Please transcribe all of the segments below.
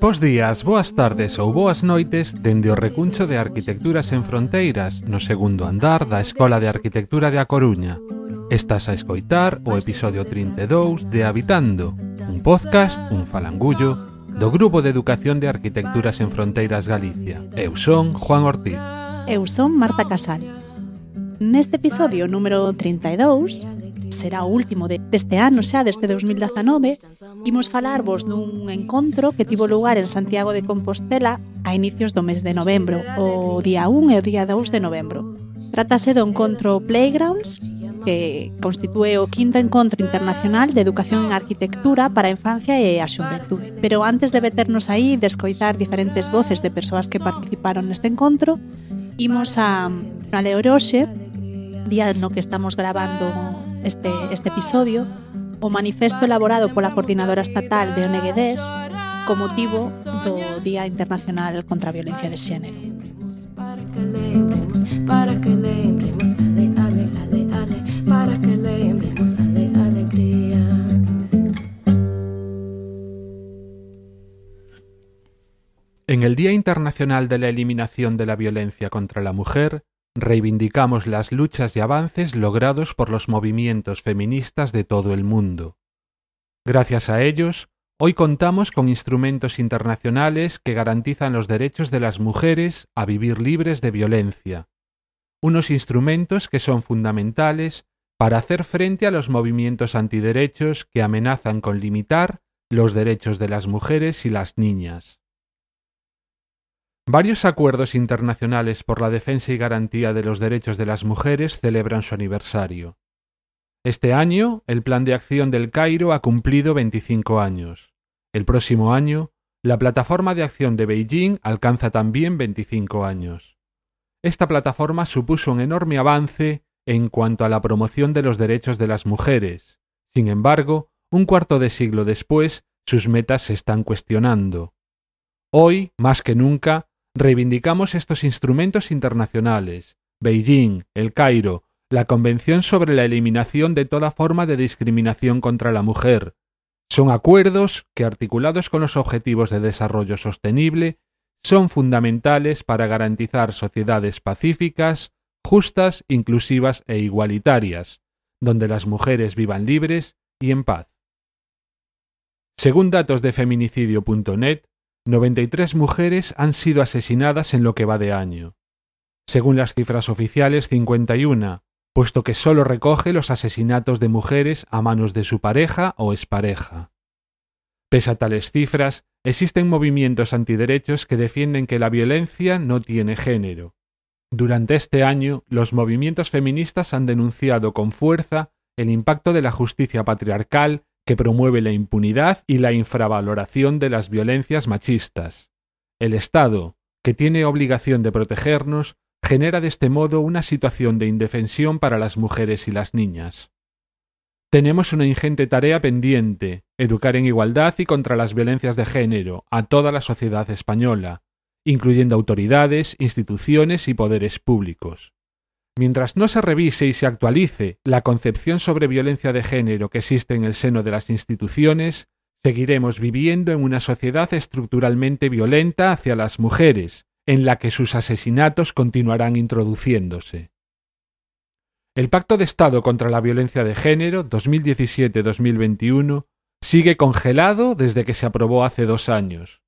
Bos días, boas tardes ou boas noites dende o recuncho de Arquitecturas en Fronteiras no segundo andar da Escola de Arquitectura de A Coruña. Estás a escoitar o episodio 32 de Habitando, un podcast, un falangullo, do Grupo de Educación de Arquitecturas en Fronteiras Galicia. Eu son Juan Ortiz. Eu son Marta Casal. Neste episodio número 32 será o último de, deste ano xa, deste 2019, imos falarvos dun encontro que tivo lugar en Santiago de Compostela a inicios do mes de novembro, o día 1 e o día 2 de novembro. Trátase do encontro Playgrounds, que constitúe o quinto encontro internacional de educación en arquitectura para a infancia e a xuventude. Pero antes de meternos aí e de escoitar diferentes voces de persoas que participaron neste encontro, imos a, a Leoroxe, día no que estamos grabando este, este episodio, o manifesto elaborado pola Coordinadora Estatal de ONGDES co motivo do Día Internacional contra a Violencia de Xénero. Para que lembremos, para que lembremos, ale, ale, ale, ale, para que lembremos, ale, alegría. En el Día Internacional de la Eliminación de la Violencia contra la Mujer, reivindicamos las luchas y avances logrados por los movimientos feministas de todo el mundo. Gracias a ellos, hoy contamos con instrumentos internacionales que garantizan los derechos de las mujeres a vivir libres de violencia, unos instrumentos que son fundamentales para hacer frente a los movimientos antiderechos que amenazan con limitar los derechos de las mujeres y las niñas. Varios acuerdos internacionales por la defensa y garantía de los derechos de las mujeres celebran su aniversario. Este año, el Plan de Acción del Cairo ha cumplido 25 años. El próximo año, la Plataforma de Acción de Beijing alcanza también 25 años. Esta plataforma supuso un enorme avance en cuanto a la promoción de los derechos de las mujeres. Sin embargo, un cuarto de siglo después, sus metas se están cuestionando. Hoy, más que nunca, reivindicamos estos instrumentos internacionales, Beijing, el Cairo, la Convención sobre la Eliminación de toda forma de discriminación contra la mujer. Son acuerdos que, articulados con los Objetivos de Desarrollo Sostenible, son fundamentales para garantizar sociedades pacíficas, justas, inclusivas e igualitarias, donde las mujeres vivan libres y en paz. Según datos de feminicidio.net, 93 mujeres han sido asesinadas en lo que va de año. Según las cifras oficiales, 51, puesto que solo recoge los asesinatos de mujeres a manos de su pareja o expareja. Pese a tales cifras, existen movimientos antiderechos que defienden que la violencia no tiene género. Durante este año, los movimientos feministas han denunciado con fuerza el impacto de la justicia patriarcal que promueve la impunidad y la infravaloración de las violencias machistas. El Estado, que tiene obligación de protegernos, genera de este modo una situación de indefensión para las mujeres y las niñas. Tenemos una ingente tarea pendiente, educar en igualdad y contra las violencias de género a toda la sociedad española, incluyendo autoridades, instituciones y poderes públicos. Mientras no se revise y se actualice la concepción sobre violencia de género que existe en el seno de las instituciones, seguiremos viviendo en una sociedad estructuralmente violenta hacia las mujeres, en la que sus asesinatos continuarán introduciéndose. El Pacto de Estado contra la Violencia de Género 2017-2021 sigue congelado desde que se aprobó hace dos años.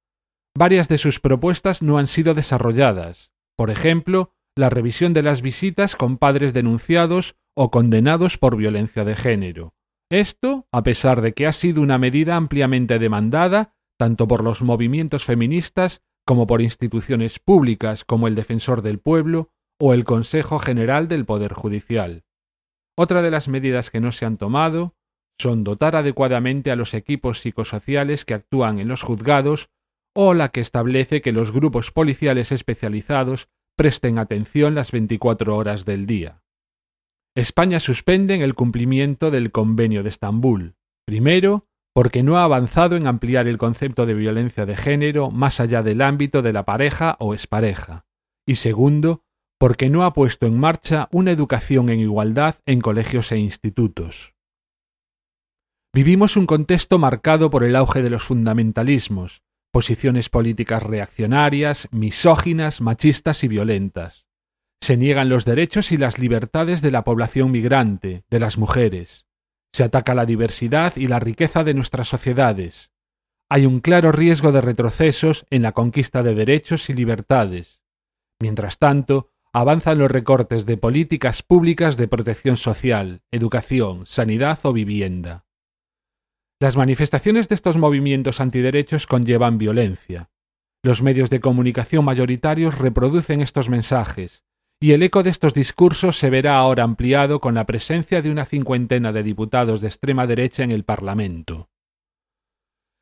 Varias de sus propuestas no han sido desarrolladas. Por ejemplo, la revisión de las visitas con padres denunciados o condenados por violencia de género. Esto, a pesar de que ha sido una medida ampliamente demandada tanto por los movimientos feministas como por instituciones públicas como el Defensor del Pueblo o el Consejo General del Poder Judicial. Otra de las medidas que no se han tomado son dotar adecuadamente a los equipos psicosociales que actúan en los juzgados o la que establece que los grupos policiales especializados presten atención las 24 horas del día. España suspende en el cumplimiento del Convenio de Estambul. Primero, porque no ha avanzado en ampliar el concepto de violencia de género más allá del ámbito de la pareja o expareja. Y segundo, porque no ha puesto en marcha una educación en igualdad en colegios e institutos. Vivimos un contexto marcado por el auge de los fundamentalismos, posiciones políticas reaccionarias, misóginas, machistas y violentas. Se niegan los derechos y las libertades de la población migrante, de las mujeres. Se ataca la diversidad y la riqueza de nuestras sociedades. Hay un claro riesgo de retrocesos en la conquista de derechos y libertades. Mientras tanto, avanzan los recortes de políticas públicas de protección social, educación, sanidad o vivienda. Las manifestaciones de estos movimientos antiderechos conllevan violencia. Los medios de comunicación mayoritarios reproducen estos mensajes, y el eco de estos discursos se verá ahora ampliado con la presencia de una cincuentena de diputados de extrema derecha en el Parlamento.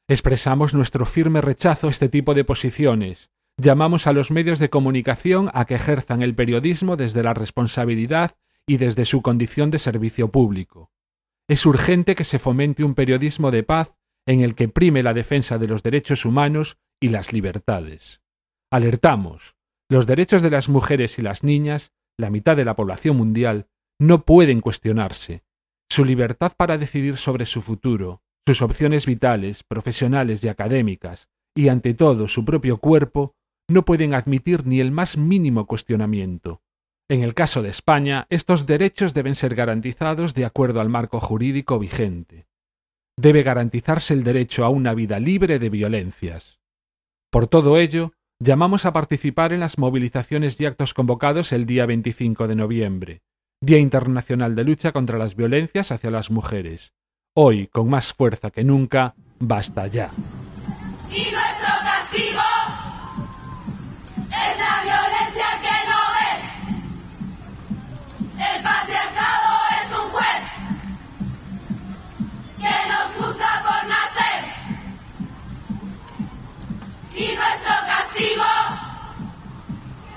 Expresamos nuestro firme rechazo a este tipo de posiciones, llamamos a los medios de comunicación a que ejerzan el periodismo desde la responsabilidad y desde su condición de servicio público es urgente que se fomente un periodismo de paz en el que prime la defensa de los derechos humanos y las libertades. Alertamos, los derechos de las mujeres y las niñas, la mitad de la población mundial, no pueden cuestionarse. Su libertad para decidir sobre su futuro, sus opciones vitales, profesionales y académicas, y ante todo su propio cuerpo, no pueden admitir ni el más mínimo cuestionamiento. En el caso de España, estos derechos deben ser garantizados de acuerdo al marco jurídico vigente. Debe garantizarse el derecho a una vida libre de violencias. Por todo ello, llamamos a participar en las movilizaciones y actos convocados el día 25 de noviembre, Día Internacional de Lucha contra las Violencias hacia las Mujeres. Hoy, con más fuerza que nunca, basta ya. Y nuestro castigo Y nuestro castigo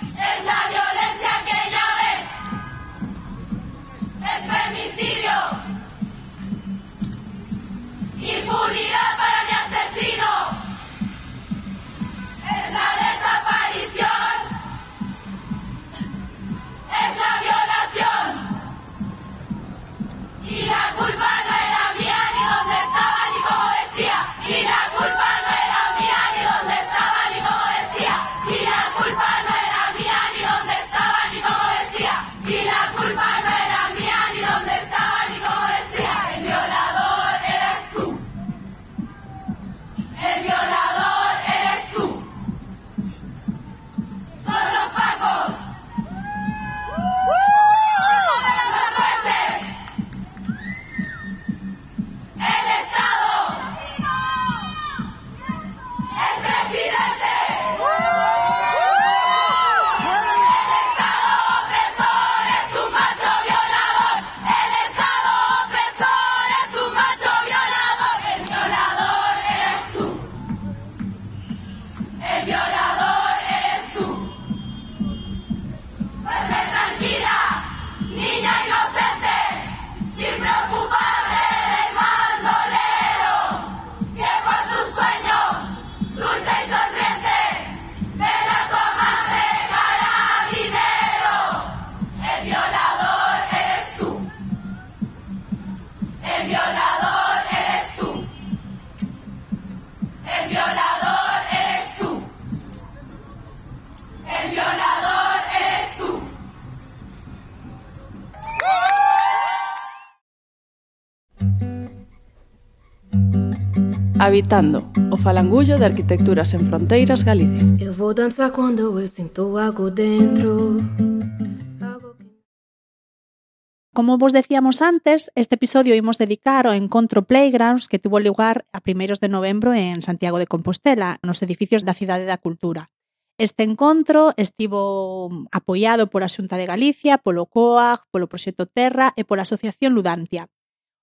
es la violencia que ya ves. Es femicidio. Impunidad para mi asesino. Es la desaparición. Es la violación. Y la culpa Habitando, o falangullo de Arquitectura sen Fronteiras Galicia. Eu vou dançar quando eu sinto algo dentro. Como vos decíamos antes, este episodio imos dedicar ao encontro Playgrounds que tuvo lugar a primeiros de novembro en Santiago de Compostela, nos edificios da Cidade da Cultura. Este encontro estivo apoiado pola Xunta de Galicia, polo COAG, polo Proxecto Terra e pola Asociación Ludantia.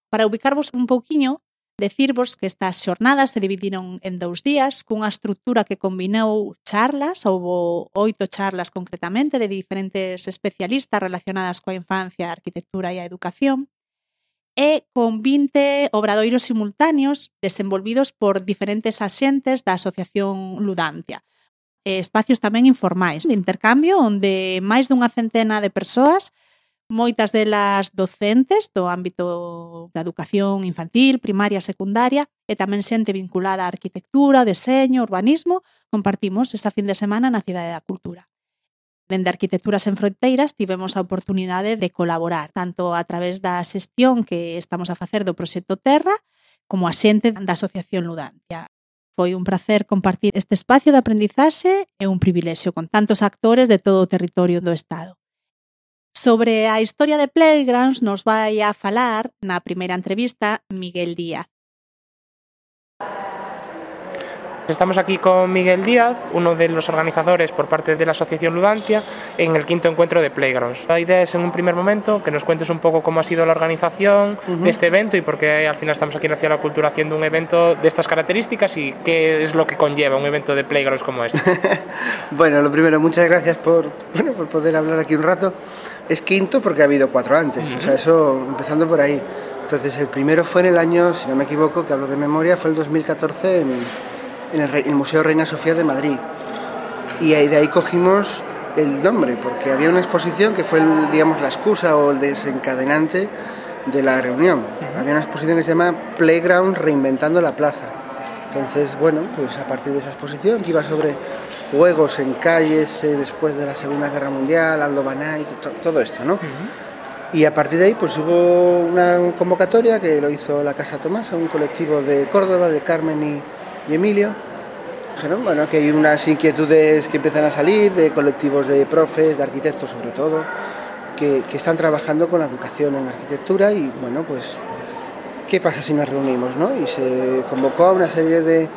Para ubicarvos un pouquiño, Decirvos que estas xornadas se dividiron en dous días cunha estructura que combinou charlas, houbo oito charlas concretamente de diferentes especialistas relacionadas coa infancia, a arquitectura e a educación, e con 20 obradoiros simultáneos desenvolvidos por diferentes axentes da Asociación Ludantia. Espacios tamén informais de intercambio onde máis dunha centena de persoas moitas delas docentes do ámbito da educación infantil, primaria, secundaria, e tamén xente vinculada á arquitectura, deseño, urbanismo, compartimos esa fin de semana na Cidade da Cultura. Dende Arquitecturas en Fronteiras tivemos a oportunidade de colaborar tanto a través da xestión que estamos a facer do proxecto Terra como a xente da Asociación Ludancia. Foi un placer compartir este espacio de aprendizaxe e un privilexio con tantos actores de todo o territorio do Estado. Sobre a historia de Playgrounds nos vai a falar na primeira entrevista Miguel Díaz. Estamos aquí con Miguel Díaz, uno de los organizadores por parte de la Asociación Ludantia, en el quinto encuentro de Playgrounds. La idea es en un primer momento que nos cuentes un poco cómo ha sido la organización uh -huh. de este evento y por qué al final estamos aquí en la Ciudad de la Cultura haciendo un evento de estas características y qué es lo que conlleva un evento de Playgrounds como este. bueno, lo primero, muchas gracias por, bueno, por poder hablar aquí un rato. Es quinto porque ha habido cuatro antes, uh -huh. o sea, eso empezando por ahí. Entonces, el primero fue en el año, si no me equivoco, que hablo de memoria, fue el 2014 en en el, el, Museo Reina Sofía de Madrid. Y ahí, de ahí cogimos el nombre, porque había una exposición que fue, el, digamos, la excusa o el desencadenante de la reunión. Había una exposición que se llama Playground Reinventando la Plaza. Entonces, bueno, pues a partir de esa exposición que iba sobre juegos en calles eh, después de la Segunda Guerra Mundial, Aldo Banay, to, todo esto, ¿no? Uh -huh. Y a partir de ahí pues hubo una convocatoria que lo hizo la Casa Tomás, un colectivo de Córdoba, de Carmen y, y Emilio, dijeron bueno, que hay unas inquietudes que empiezan a salir de colectivos de profes, de arquitectos sobre todo, que, que, están trabajando con la educación en arquitectura y bueno, pues, ¿qué pasa si nos reunimos? No? Y se convocó a una serie de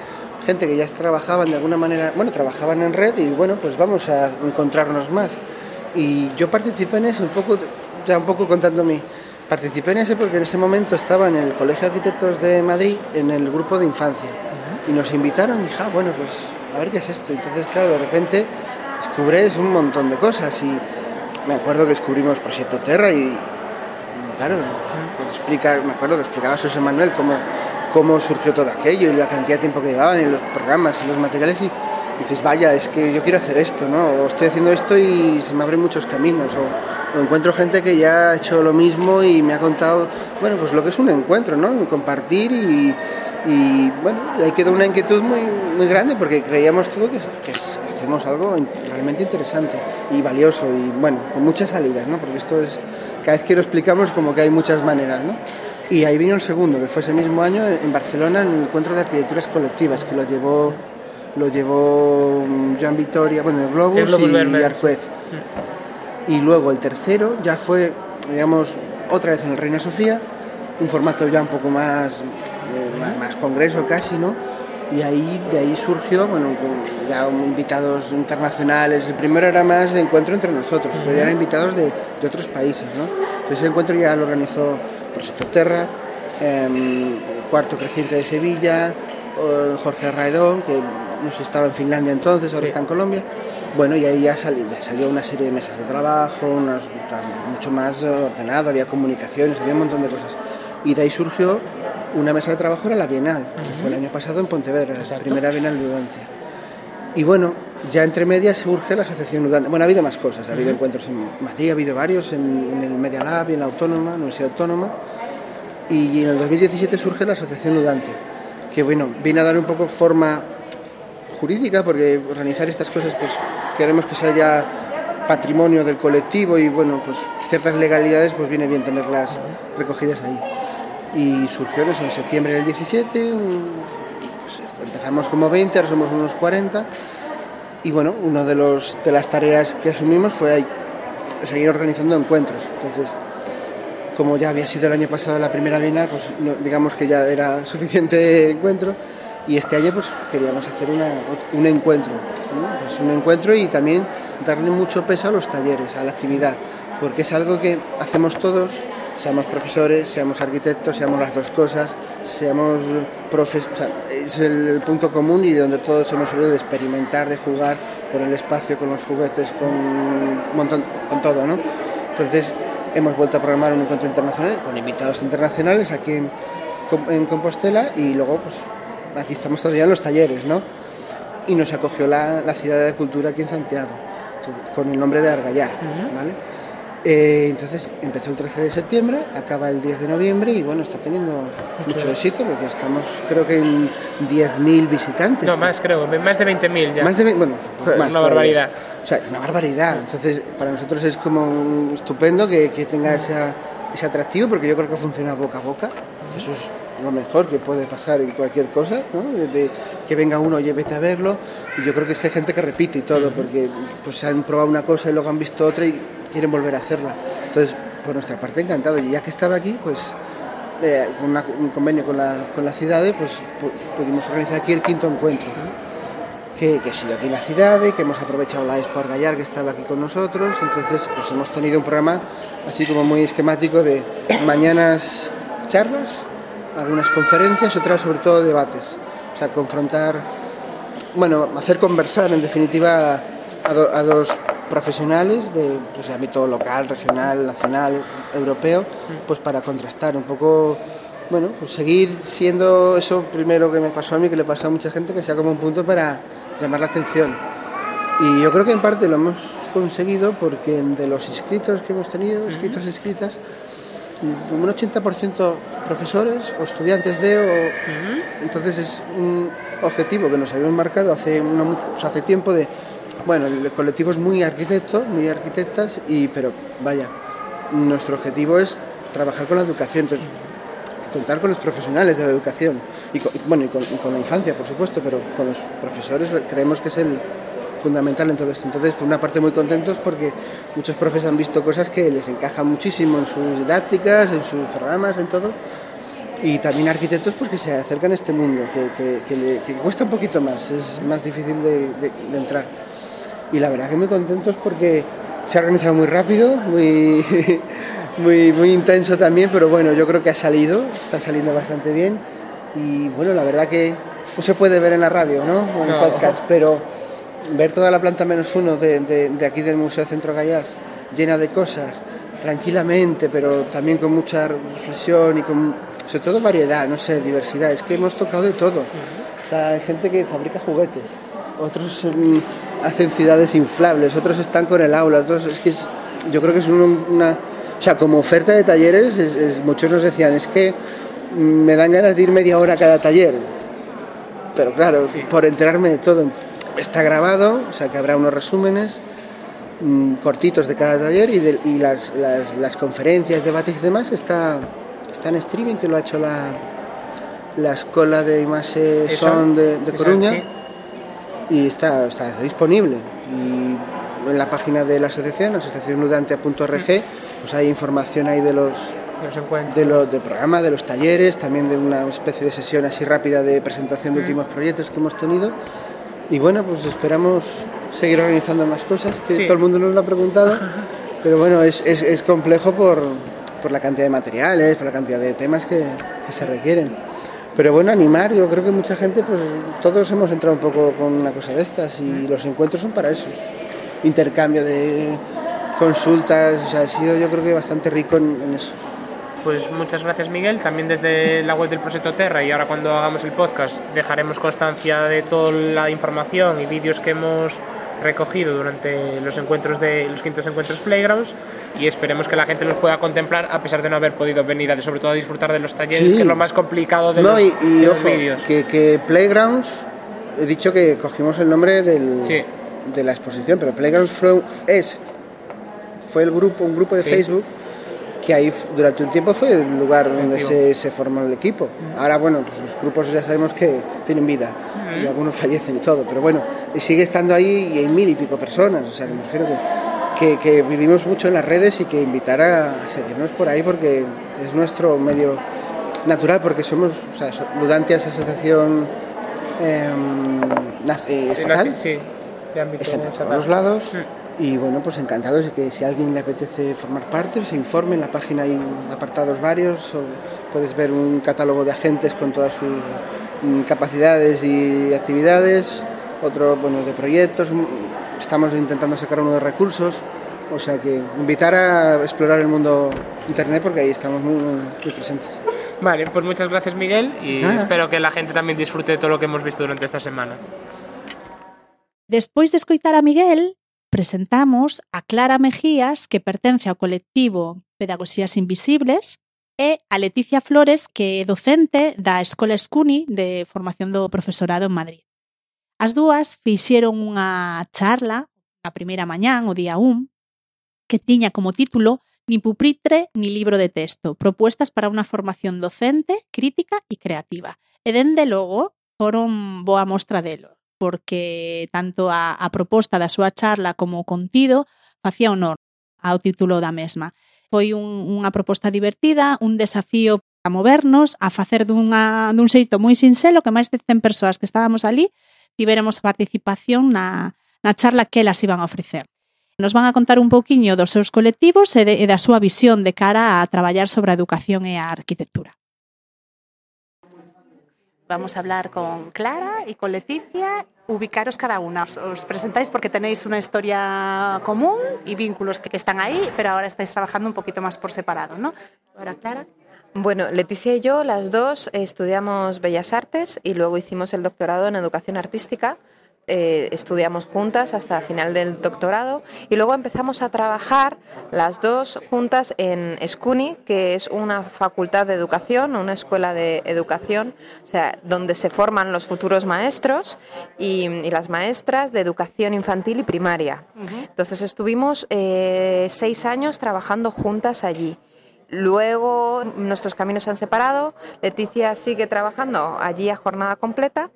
gente que ya trabajaban de alguna manera, bueno, trabajaban en red y bueno, pues vamos a encontrarnos más. Y yo participé en eso un poco, ya un poco contando mi... Participé en ese porque en ese momento estaba en el Colegio de Arquitectos de Madrid en el grupo de infancia y nos invitaron y dije, ah, bueno, pues a ver qué es esto. Entonces, claro, de repente descubres un montón de cosas y me acuerdo que descubrimos Proyecto Terra y, claro, pues explica, me acuerdo que explicaba José Manuel cómo, cómo surgió todo aquello y la cantidad de tiempo que llevaban y los programas y los materiales y dices, vaya, es que yo quiero hacer esto, ¿no? O estoy haciendo esto y se me abren muchos caminos o, encuentro gente que ya ha hecho lo mismo y me ha contado, bueno, pues lo que es un encuentro, ¿no? Compartir y bueno, ahí quedó una inquietud muy, muy grande porque creíamos todo que, que, hacemos algo realmente interesante y valioso y bueno, con muchas salidas, ¿no? Porque esto es, cada vez que lo explicamos como que hay muchas maneras, ¿no? Y ahí vino el segundo, que fue ese mismo año en Barcelona, en el encuentro de arquitecturas colectivas, que lo llevó, lo llevó Joan Vitoria, bueno, el Globus, el Globus y. Sí. Y luego el tercero ya fue, digamos, otra vez en el Reina Sofía, un formato ya un poco más más, más, congreso casi, ¿no? Y ahí, de ahí surgió, bueno, ya invitados internacionales. El primero era más de encuentro entre nosotros, pero ya eran invitados de, de, otros países, ¿no? Entonces ese encuentro ya lo organizó Proyecto Terra, eh, Cuarto Creciente de Sevilla, Jorge Raedón, que no sé, estaba en Finlandia entonces, ahora sí. está en Colombia. Bueno, y ahí ya salió, ya salió una serie de mesas de trabajo, unas, mucho más ordenado, había comunicaciones, había un montón de cosas. Y de ahí surgió una mesa de trabajo era la Bienal, uh -huh. que fue el año pasado en Pontevedra, la primera Bienal Ludantia. Y bueno, ya entre medias surge la Asociación Ludantia. Bueno, ha habido más cosas, ha habido uh -huh. encuentros en Madrid, ha habido varios, en, en, el Media Lab y en la Autónoma, Universidad Autónoma. Y en el 2017 surge la Asociación Ludantia, que bueno, viene a dar un poco forma jurídica, porque organizar estas cosas, pues queremos que sea ya patrimonio del colectivo y bueno, pues ciertas legalidades, pues viene bien tenerlas recogidas ahí y surgió eso en septiembre del 17, un, pues empezamos como 20, ahora somos unos 40 y bueno, una de, de las tareas que asumimos fue seguir organizando encuentros. Entonces, como ya había sido el año pasado la primera bienal, pues digamos que ya era suficiente encuentro y este año pues queríamos hacer una, un encuentro, ¿no? pues un encuentro y también darle mucho peso a los talleres, a la actividad, porque es algo que hacemos todos seamos profesores, seamos arquitectos, seamos las dos cosas, seamos profes, o sea, es el punto común y donde todos hemos salido de experimentar, de jugar con el espacio, con los juguetes, con un montón, con todo, ¿no? Entonces hemos vuelto a programar un encuentro internacional con invitados internacionales aquí en, en Compostela y luego pues aquí estamos todavía en los talleres, ¿no? Y nos acogió la, la ciudad de cultura aquí en Santiago, con el nombre de Argallar, ¿vale? Eh, entonces empezó el 13 de septiembre, acaba el 10 de noviembre y bueno, está teniendo mucho éxito porque estamos creo que en 10.000 visitantes. No, más creo, más de 20.000 ya. Más de ve- bueno, Una más todavía. barbaridad. O sea, es una barbaridad. Entonces, para nosotros es como estupendo que, que tenga esa, ese atractivo porque yo creo que funciona boca a boca. Eso es lo mejor que puede pasar en cualquier cosa, ¿no? Desde que venga uno, oye, vete a verlo. Y yo creo que es que hay gente que repite y todo porque pues han probado una cosa y luego han visto otra y quieren volver a hacerla. Entonces, por nuestra parte, encantado. Y ya que estaba aquí, pues eh, con un convenio con la, con la ciudad, pues pu- pudimos organizar aquí el quinto encuentro que, que ha sido aquí en la ciudad, que hemos aprovechado la Expo Argallar que estaba aquí con nosotros, entonces pues hemos tenido un programa así como muy esquemático de mañanas charlas, algunas conferencias, otras sobre todo debates, o sea, confrontar, bueno, hacer conversar en definitiva a, do- a dos profesionales de pues, de ámbito local, regional, nacional, europeo, pues para contrastar un poco bueno, pues seguir siendo eso primero que me pasó a mí, que le pasó a mucha gente, que sea como un punto para llamar la atención. Y yo creo que en parte lo hemos conseguido porque de los inscritos que hemos tenido, inscritos y inscritas, un 80% profesores o estudiantes de... o- Entonces es un objetivo que nos habíamos marcado hace, hace tiempo de... Bueno, el colectivo es muy arquitecto, muy arquitectas, y, pero vaya, nuestro objetivo es trabajar con la educación. Entonces, contar con los profesionales de la educación y con, bueno, y con, la infancia, por supuesto, pero con los profesores creemos que es el fundamental en todo esto. Entonces, por una parte muy contentos porque muchos profes han visto cosas que les encajan muchísimo en sus didácticas, en sus programas, en todo. Y también arquitectos pues que se acercan a este mundo, que, le- cuesta un poquito más, es más difícil de entrar. Y la verdad que muy contentos porque se ha organizado muy rápido, muy, muy, muy intenso también, pero bueno, yo creo que ha salido, está saliendo bastante bien. Y bueno, la verdad que no se puede ver en la radio, ¿no? O en No. podcast, pero ver toda la planta menos uno de, de- de aquí del Museo Centro Gallás llena de cosas, tranquilamente, pero también con mucha reflexión y con, sobre todo variedad, no sé, diversidad. Es que hemos tocado de todo. O sea, hay gente que fabrica juguetes, otros mm, hacen ciudades inflables, otros están con el aula, otros es que es- yo creo que es un- una, o sea, como oferta de talleres, es- es- muchos nos decían, es que mm, me dan ganas de ir media hora a cada taller. Pero claro, Sí. por enterarme de todo, está grabado, o sea que habrá unos resúmenes mm, cortitos de cada taller y, de- y las, las- las conferencias, debates y demás está, está en streaming, que lo ha hecho la, la Escuela de Imase Son de, de Coruña sí. Y está, está disponible. Y en la página de la asociación, asociacionludantia.org, pues hay información ahí de los Los encuentros. de lo, del programa, de los talleres, también de una especie de sesión así rápida de presentación de últimos proyectos que hemos tenido. Y bueno, pues esperamos seguir organizando más cosas, que Sí. todo el mundo nos lo ha preguntado, pero bueno, es, es, es complejo por, por la cantidad de materiales, por la cantidad de temas que, que se requieren. Pero bueno, animar, yo creo que mucha gente, pues todos hemos entrado un poco con una cosa de estas y los encuentros son para eso. Intercambio de consultas, o sea, ha sido yo creo que bastante rico en- en eso. Pues muchas gracias Miguel, también desde la web del Proyecto Terra y ahora cuando hagamos el podcast dejaremos constancia de toda la información y vídeos que hemos recogido durante los encuentros de los quintos encuentros Playgrounds y esperemos que la gente los pueda contemplar a pesar de no haber podido venir a sobre todo a disfrutar de los talleres Sí. que es lo más complicado de No, los, y, y de los ojo, vídeos. que, que Playgrounds, he dicho que cogimos el nombre del, Sí. de la exposición, pero Playgrounds fue, es, fue el grupo, un grupo de Sí. Facebook que ahí durante un tiempo fue el lugar donde se, se formó el equipo. Ahora, bueno, pues los grupos ya sabemos que tienen vida y algunos fallecen y todo, pero bueno, y sigue estando ahí y hay mil y pico personas, o sea, que me refiero que, que, que vivimos mucho en las redes y que invitar a, a seguirnos por ahí porque es nuestro medio natural, porque somos, o sea, es asociación eh, estatal, sí, de ámbito gente estatal. todos lados Y bueno, pues encantados de que si a alguien le apetece formar parte, se informe. En la página hay apartados varios, o puedes ver un catálogo de agentes con todas sus capacidades y actividades, otro bueno, de proyectos. Estamos intentando sacar uno de recursos. O sea que invitar a explorar el mundo internet porque ahí estamos muy, muy presentes. Vale, pues muchas gracias Miguel y Nada. espero que la gente también disfrute de todo lo que hemos visto durante esta semana. Despois de escoitar a Miguel, presentamos a Clara Mejías, que pertence ao colectivo Pedagogías Invisibles, e a Leticia Flores, que é docente da Escola Escuni de Formación do Profesorado en Madrid. As dúas fixeron unha charla a primeira mañán, o día 1, que tiña como título Ni pupitre ni libro de texto, propuestas para unha formación docente, crítica e creativa. E dende logo foron boa mostra delo, porque tanto a, a proposta da súa charla como o contido facía honor ao título da mesma. Foi un, unha proposta divertida, un desafío a movernos, a facer dunha, dun xeito moi sinxelo que máis de 100 persoas que estábamos ali tiveremos participación na, na charla que elas iban a ofrecer. Nos van a contar un pouquiño dos seus colectivos e, de, e da súa visión de cara a traballar sobre a educación e a arquitectura. Vamos a hablar con Clara y con Leticia Ubicaros cada una. Os, presentáis porque tenéis una historia común y vínculos que, que están ahí, pero ahora estáis trabajando un poquito más por separado, ¿no? Ahora, Clara. Bueno, Leticia y yo, las dos, estudiamos Bellas Artes y luego hicimos el doctorado en Educación Artística. Eh, estudiamos juntas hasta final del doctorado y luego empezamos a trabajar las dos juntas en Escuni, que es una facultad de educación, una escuela de educación, o sea, donde se forman los futuros maestros y, y las maestras de educación infantil y primaria. Entonces estuvimos eh, seis años trabajando juntas allí. Luego nuestros caminos se han separado. Leticia sigue trabajando allí a jornada completa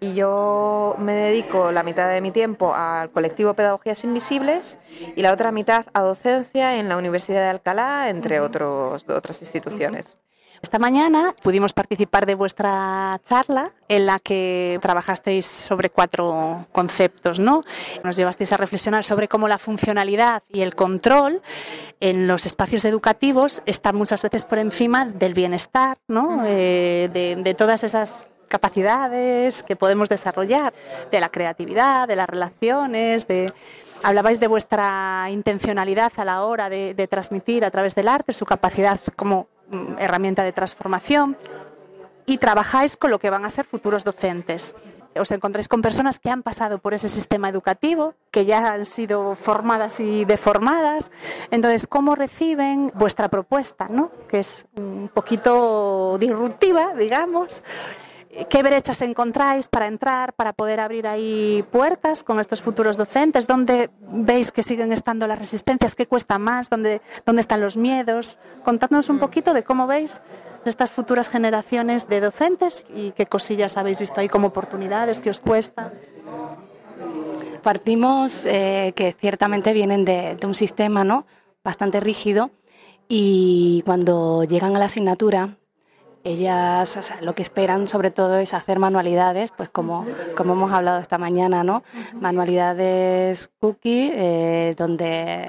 y yo me dedico la mitad de mi tiempo al colectivo Pedagogías Invisibles y la otra mitad a docencia en la Universidad de Alcalá, entre otros, otras instituciones. Esta mañana pudimos participar de vuestra charla en la que trabajasteis sobre cuatro conceptos, ¿no? Nos llevasteis a reflexionar sobre cómo la funcionalidad y el control en los espacios educativos están muchas veces por encima del bienestar, ¿no? Eh, de, de todas esas capacidades que podemos desarrollar, de la creatividad, de las relaciones, de... Hablabais de vuestra intencionalidad a la hora de, transmitir a través del arte, su capacidad como mm, herramienta de transformación y trabajáis con lo que van a ser futuros docentes. Os encontráis con personas que han pasado por ese sistema educativo, que ya han sido formadas y deformadas. Entonces, ¿cómo reciben vuestra propuesta, ¿no? que es un poquito disruptiva, digamos? ¿Qué brechas encontráis para entrar, para poder abrir ahí puertas con estos futuros docentes? ¿Dónde veis que siguen estando las resistencias? ¿Qué cuesta más? ¿Dónde, dónde están los miedos? Contadnos un poquito de cómo veis estas futuras generaciones de docentes y qué cosillas habéis visto ahí como oportunidades, qué os cuesta. Partimos eh, que ciertamente vienen de, de un sistema ¿no? bastante rígido y cuando llegan a la asignatura ellas o sea, lo que esperan sobre todo es hacer manualidades, pues como, como hemos hablado esta mañana, ¿no? Manualidades cookie, eh, donde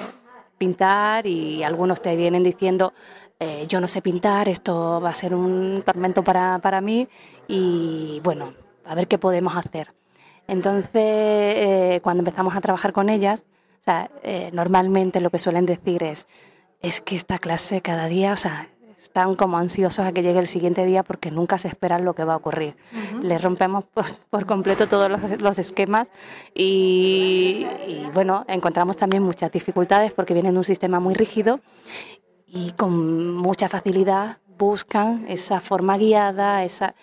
pintar y algunos te vienen diciendo, eh, yo no sé pintar, esto va a ser un tormento para, para mí y bueno, a ver qué podemos hacer. Entonces, eh, cuando empezamos a trabajar con ellas, o sea, normalmente lo que suelen decir es, es que esta clase cada día, o sea, están como ansiosos a que llegue el siguiente día porque nunca se esperan lo que va a ocurrir. Uh -huh. Les rompemos por, por, completo todos los, los esquemas y, y, bueno, encontramos también muchas dificultades porque vienen de un sistema muy rígido y con mucha facilidad buscan esa forma guiada, esa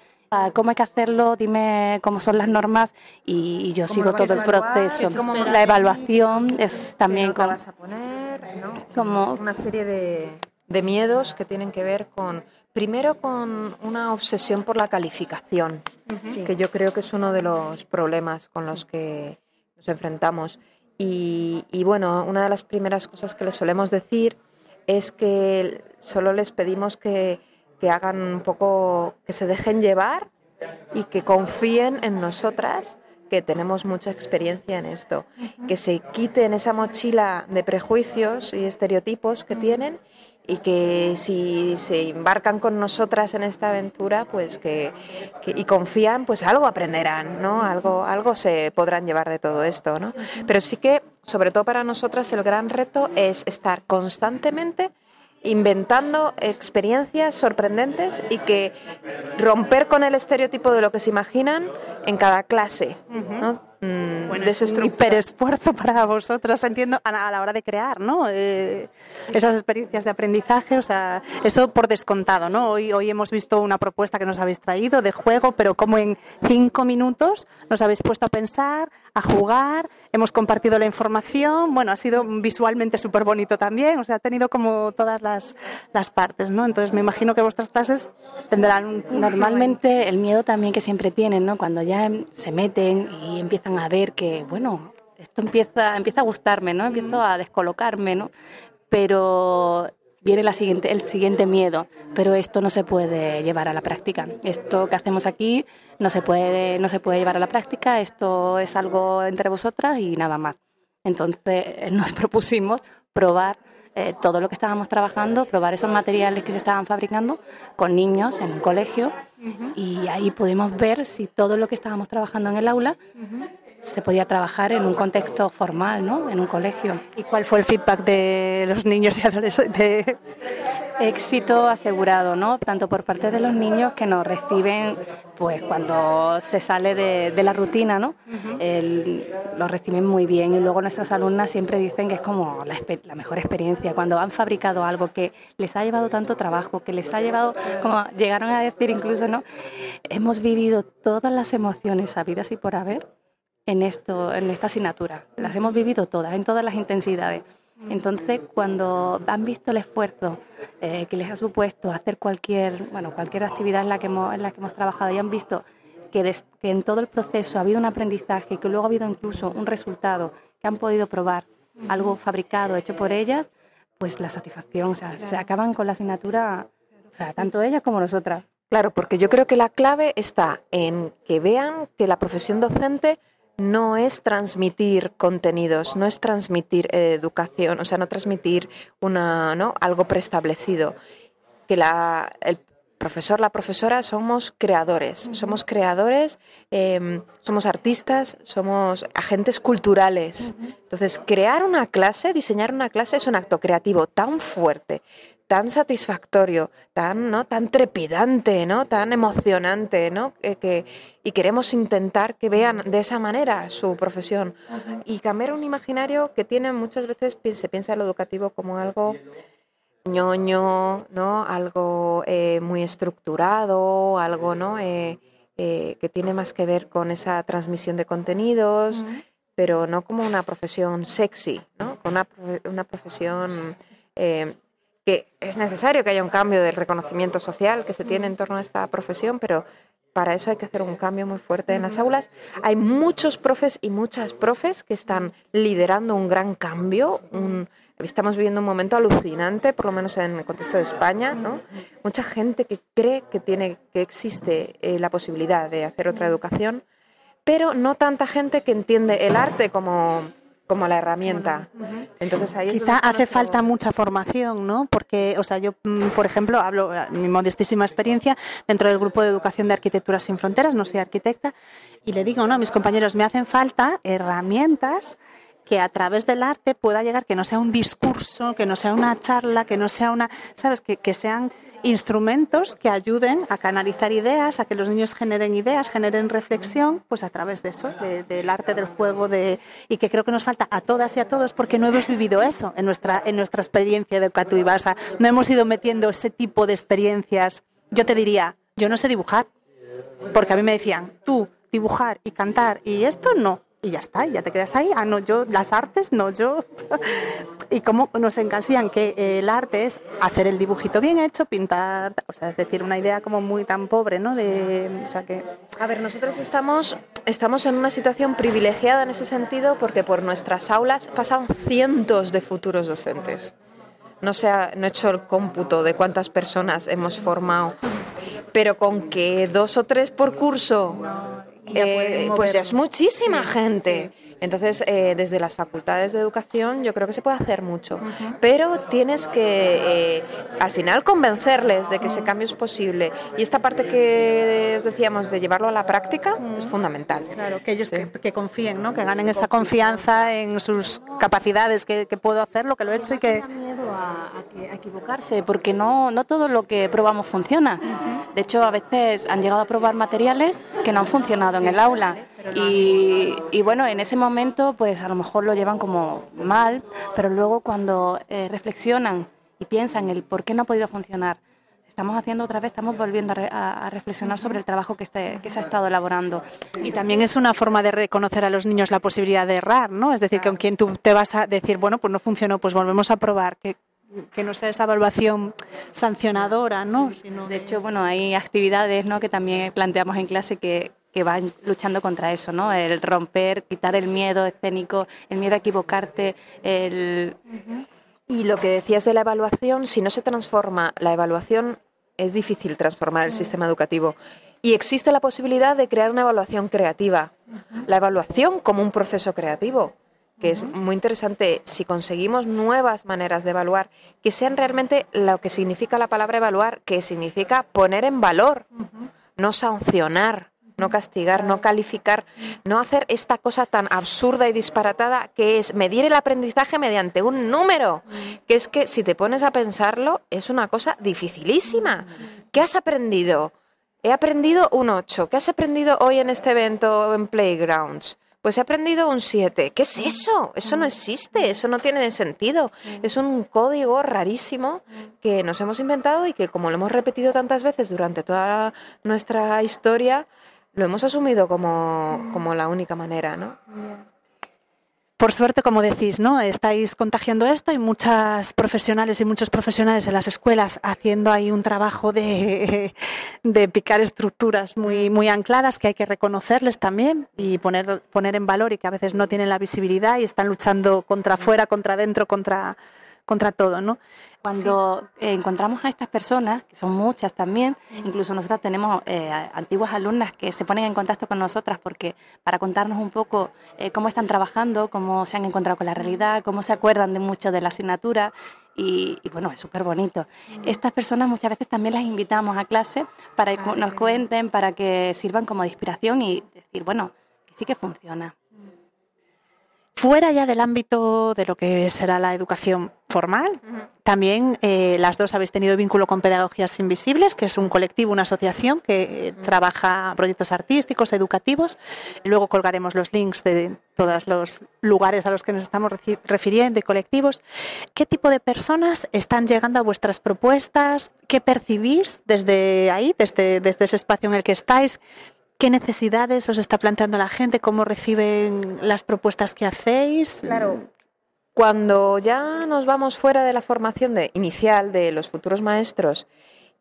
cómo hay que hacerlo, dime cómo son las normas y, y yo sigo todo el proceso. La evaluación es también como vas a poner, ¿no? como una serie de de miedos que tienen que ver con, primero con una obsesión por la calificación, uh -huh. que yo creo que es uno de los problemas con los que nos enfrentamos. Y, y, bueno, una de las primeras cosas que les solemos decir es que solo les pedimos que, que hagan un poco, que se dejen llevar y que confíen en nosotras, que tenemos mucha experiencia en esto, que se quiten esa mochila de prejuicios y estereotipos que tienen y que si se embarcan con nosotras en esta aventura pues que, que- y confían pues algo aprenderán no algo algo se podrán llevar de todo esto no pero sí que sobre todo para nosotras el gran reto es estar constantemente inventando experiencias sorprendentes y que romper con el estereotipo de lo que se imaginan en cada clase ¿no? Mm, Bueno, es un hiperesfuerzo para vosotras, entiendo, a la, a la hora de crear, ¿no? Eh, esas experiencias de aprendizaje, o sea, eso por descontado, ¿no? Hoy, hoy hemos visto una propuesta que nos habéis traído de juego, pero como en cinco minutos nos habéis puesto a pensar, a jugar, hemos compartido la información, bueno, ha sido visualmente súper bonito también, o sea, ha tenido como todas las, las partes, ¿no? Entonces me imagino que vuestras clases tendrán un... Normalmente el miedo también que siempre tienen, ¿no? Cuando ya se meten y empiezan a ver que, bueno, esto empieza, empieza a gustarme, ¿no? Empiezo a descolocarme, ¿no? Pero viene la siguiente, el siguiente miedo, pero esto no se puede llevar a la práctica. Esto que hacemos aquí no se puede, no se puede llevar a la práctica, esto es algo entre vosotras y nada más. Entonces nos propusimos probar eh, todo lo que estábamos trabajando, probar esos materiales que se estaban fabricando con niños en un colegio. Y ahí pudimos ver si todo lo que estábamos trabajando en el aula se podía trabajar en un contexto formal, ¿no? En un colegio. ¿Y cuál fue el feedback de los niños y adolescentes? Éxito asegurado, ¿no? Tanto por parte de los niños que nos reciben, pues cuando se sale de, de la rutina, ¿no? El- lo reciben muy bien y luego nuestras alumnas siempre dicen que es como la, la mejor experiencia cuando han fabricado algo que les ha llevado tanto trabajo, que les ha llevado, como llegaron a decir incluso, ¿no? Hemos vivido todas las emociones habidas y por haber en esto, en esta asignatura. Las hemos vivido todas, en todas las intensidades. Entonces, cuando han visto el esfuerzo eh, que les ha supuesto hacer cualquier, bueno, cualquier actividad en la que hemos, en la que hemos trabajado y han visto que, des- que en todo el proceso ha habido un aprendizaje y que luego ha habido incluso un resultado que han podido probar, algo fabricado, hecho por ellas, pues la satisfacción, o sea, se acaban con la asignatura, o sea, tanto ellas como nosotras. Claro, porque yo creo que la clave está en que vean que la profesión docente no es transmitir contenidos, no es transmitir eh, educación, o sea, no transmitir una, ¿no? algo preestablecido. Que la, el profesor, la profesora somos creadores, somos creadores, eh, somos artistas, somos agentes culturales. Entonces, crear una clase, diseñar una clase es un acto creativo tan fuerte, tan satisfactorio, tan, ¿no? tan trepidante, ¿no? tan emocionante, ¿no? Que, que- y queremos intentar que vean de esa manera su profesión y cambiar un imaginario que tiene muchas veces se piensa en lo educativo como algo ñoño, ¿no? Algo eh, muy estructurado, algo, ¿no? Eh, eh, que tiene más que ver con esa transmisión de contenidos, pero no como una profesión sexy, ¿no? Con una, una profesión eh, que es necesario que haya un cambio del reconocimiento social que se tiene en torno a esta profesión, pero para eso hay que hacer un cambio muy fuerte en las aulas. Hay muchos profes y muchas profes que están liderando un gran cambio. un- estamos viviendo un momento alucinante, por lo menos en el contexto de España. ¿no? Mucha gente que cree que, tiene, que existe eh, la posibilidad de hacer otra educación, pero no tanta gente que entiende el arte como, como la herramienta. Entonces ahí es Quizá hace falta mucha formación, ¿no? Porque, o sea, yo, mm, por ejemplo, hablo eh, mi modestísima experiencia dentro del grupo de educación de Arquitectura sin Fronteras, no soy arquitecta, y le digo, ¿no? A mis compañeros, me hacen falta herramientas que a través del arte pueda llegar, que no sea un discurso, que no sea una charla, que no sea una, ¿sabes? Que, que sean instrumentos que ayuden a canalizar ideas, a que los niños generen ideas, generen reflexión, pues a través de eso, de- del arte del juego, de, y que creo que nos falta a todas y a todos porque no hemos vivido eso en nuestra, en nuestra experiencia educativa. O no hemos ido metiendo ese tipo de experiencias. Yo te diría, yo no sé dibujar, porque a mí me decían, tú dibujar y cantar y esto no. Y ya está, y ya te quedas ahí. Ah, no, yo, las artes, no, yo. y cómo nos encasillan que el arte es hacer el dibujito bien hecho, pintar, o sea, es decir, una idea como muy tan pobre, ¿no? De, o sea, que A ver, nosotros estamos, estamos en una situación privilegiada en ese sentido porque por nuestras aulas pasan cientos de futuros docentes. No, se no he hecho el cómputo de cuántas personas hemos formado, pero con que dos o tres por curso eh, pues ya es muchísima gente. Entonces, eh, desde las facultades de educación yo creo que se puede hacer mucho, pero tienes que, eh, al final, convencerles de que ese cambio es posible. Y esta parte que os decíamos de llevarlo a la práctica es fundamental. Claro, que ellos que, que confíen, ¿no? Que ganen esa confianza en sus capacidades, que, que puedo hacerlo, que lo he hecho y que... miedo a, a equivocarse, porque no, no todo lo que probamos funciona. De hecho, a veces han llegado a probar materiales que no han funcionado en el aula. Y, y bueno, en ese momento, pues a lo mejor lo llevan como mal, pero luego cuando eh, reflexionan y piensan el por qué no ha podido funcionar, estamos haciendo otra vez, estamos volviendo a, re- a- a reflexionar sobre el trabajo que, este- que se ha estado elaborando. Y también es una forma de reconocer a los niños la posibilidad de errar, ¿no? Es decir, con quien tú te vas a decir, bueno, pues no funcionó, pues volvemos a probar, que, que no sea esa evaluación sancionadora, ¿no? De hecho, bueno, hay actividades ¿no? que también planteamos en clase que, que van luchando contra eso, ¿no? El romper, quitar el miedo escénico, el miedo a equivocarte, el... Y lo que decías de la evaluación, si no se transforma la evaluación, es difícil transformar el sistema educativo. Y existe la posibilidad de crear una evaluación creativa. La evaluación como un proceso creativo, que es muy interesante. Si conseguimos nuevas maneras de evaluar, que sean realmente lo que significa la palabra evaluar, que significa poner en valor, no sancionar, no castigar, no calificar, no hacer esta cosa tan absurda y disparatada que es medir el aprendizaje mediante un número, que es que si te pones a pensarlo es una cosa dificilísima. ¿Qué has aprendido? He aprendido un 8. ¿Qué has aprendido hoy en este evento en Playgrounds? Pues he aprendido un 7. ¿Qué es eso? Eso no existe, eso no tiene sentido. Es un código rarísimo que nos hemos inventado y que como lo hemos repetido tantas veces durante toda nuestra historia, lo hemos asumido como, como la única manera, ¿no? Por suerte, como decís, ¿no? Estáis contagiando esto. Hay muchas profesionales y muchos profesionales en las escuelas haciendo ahí un trabajo de, de picar estructuras muy, muy ancladas que hay que reconocerles también y poner, poner en valor y que a veces no tienen la visibilidad y están luchando contra afuera, contra adentro, contra, contra todo, ¿no? Cuando eh, encontramos a estas personas, que son muchas también, incluso nosotras tenemos eh, antiguas alumnas que se ponen en contacto con nosotras porque para contarnos un poco eh, cómo están trabajando, cómo se han encontrado con la realidad, cómo se acuerdan de mucho de la asignatura y, y bueno, es súper bonito. Estas personas muchas veces también las invitamos a clase para que nos cuenten, para que sirvan como de inspiración y decir, bueno, que sí que funciona. Fuera ya del ámbito de lo que será la educación formal, también eh, las dos habéis tenido vínculo con Pedagogías Invisibles, que es un colectivo, una asociación que eh, trabaja proyectos artísticos, educativos. Luego colgaremos los links de todos los lugares a los que nos estamos refiriendo y colectivos. ¿Qué tipo de personas están llegando a vuestras propuestas? ¿Qué percibís desde ahí, desde, desde ese espacio en el que estáis? ¿Qué necesidades os está planteando la gente? ¿Cómo reciben las propuestas que hacéis? Claro. Cuando ya nos vamos fuera de la formación de, inicial de los futuros maestros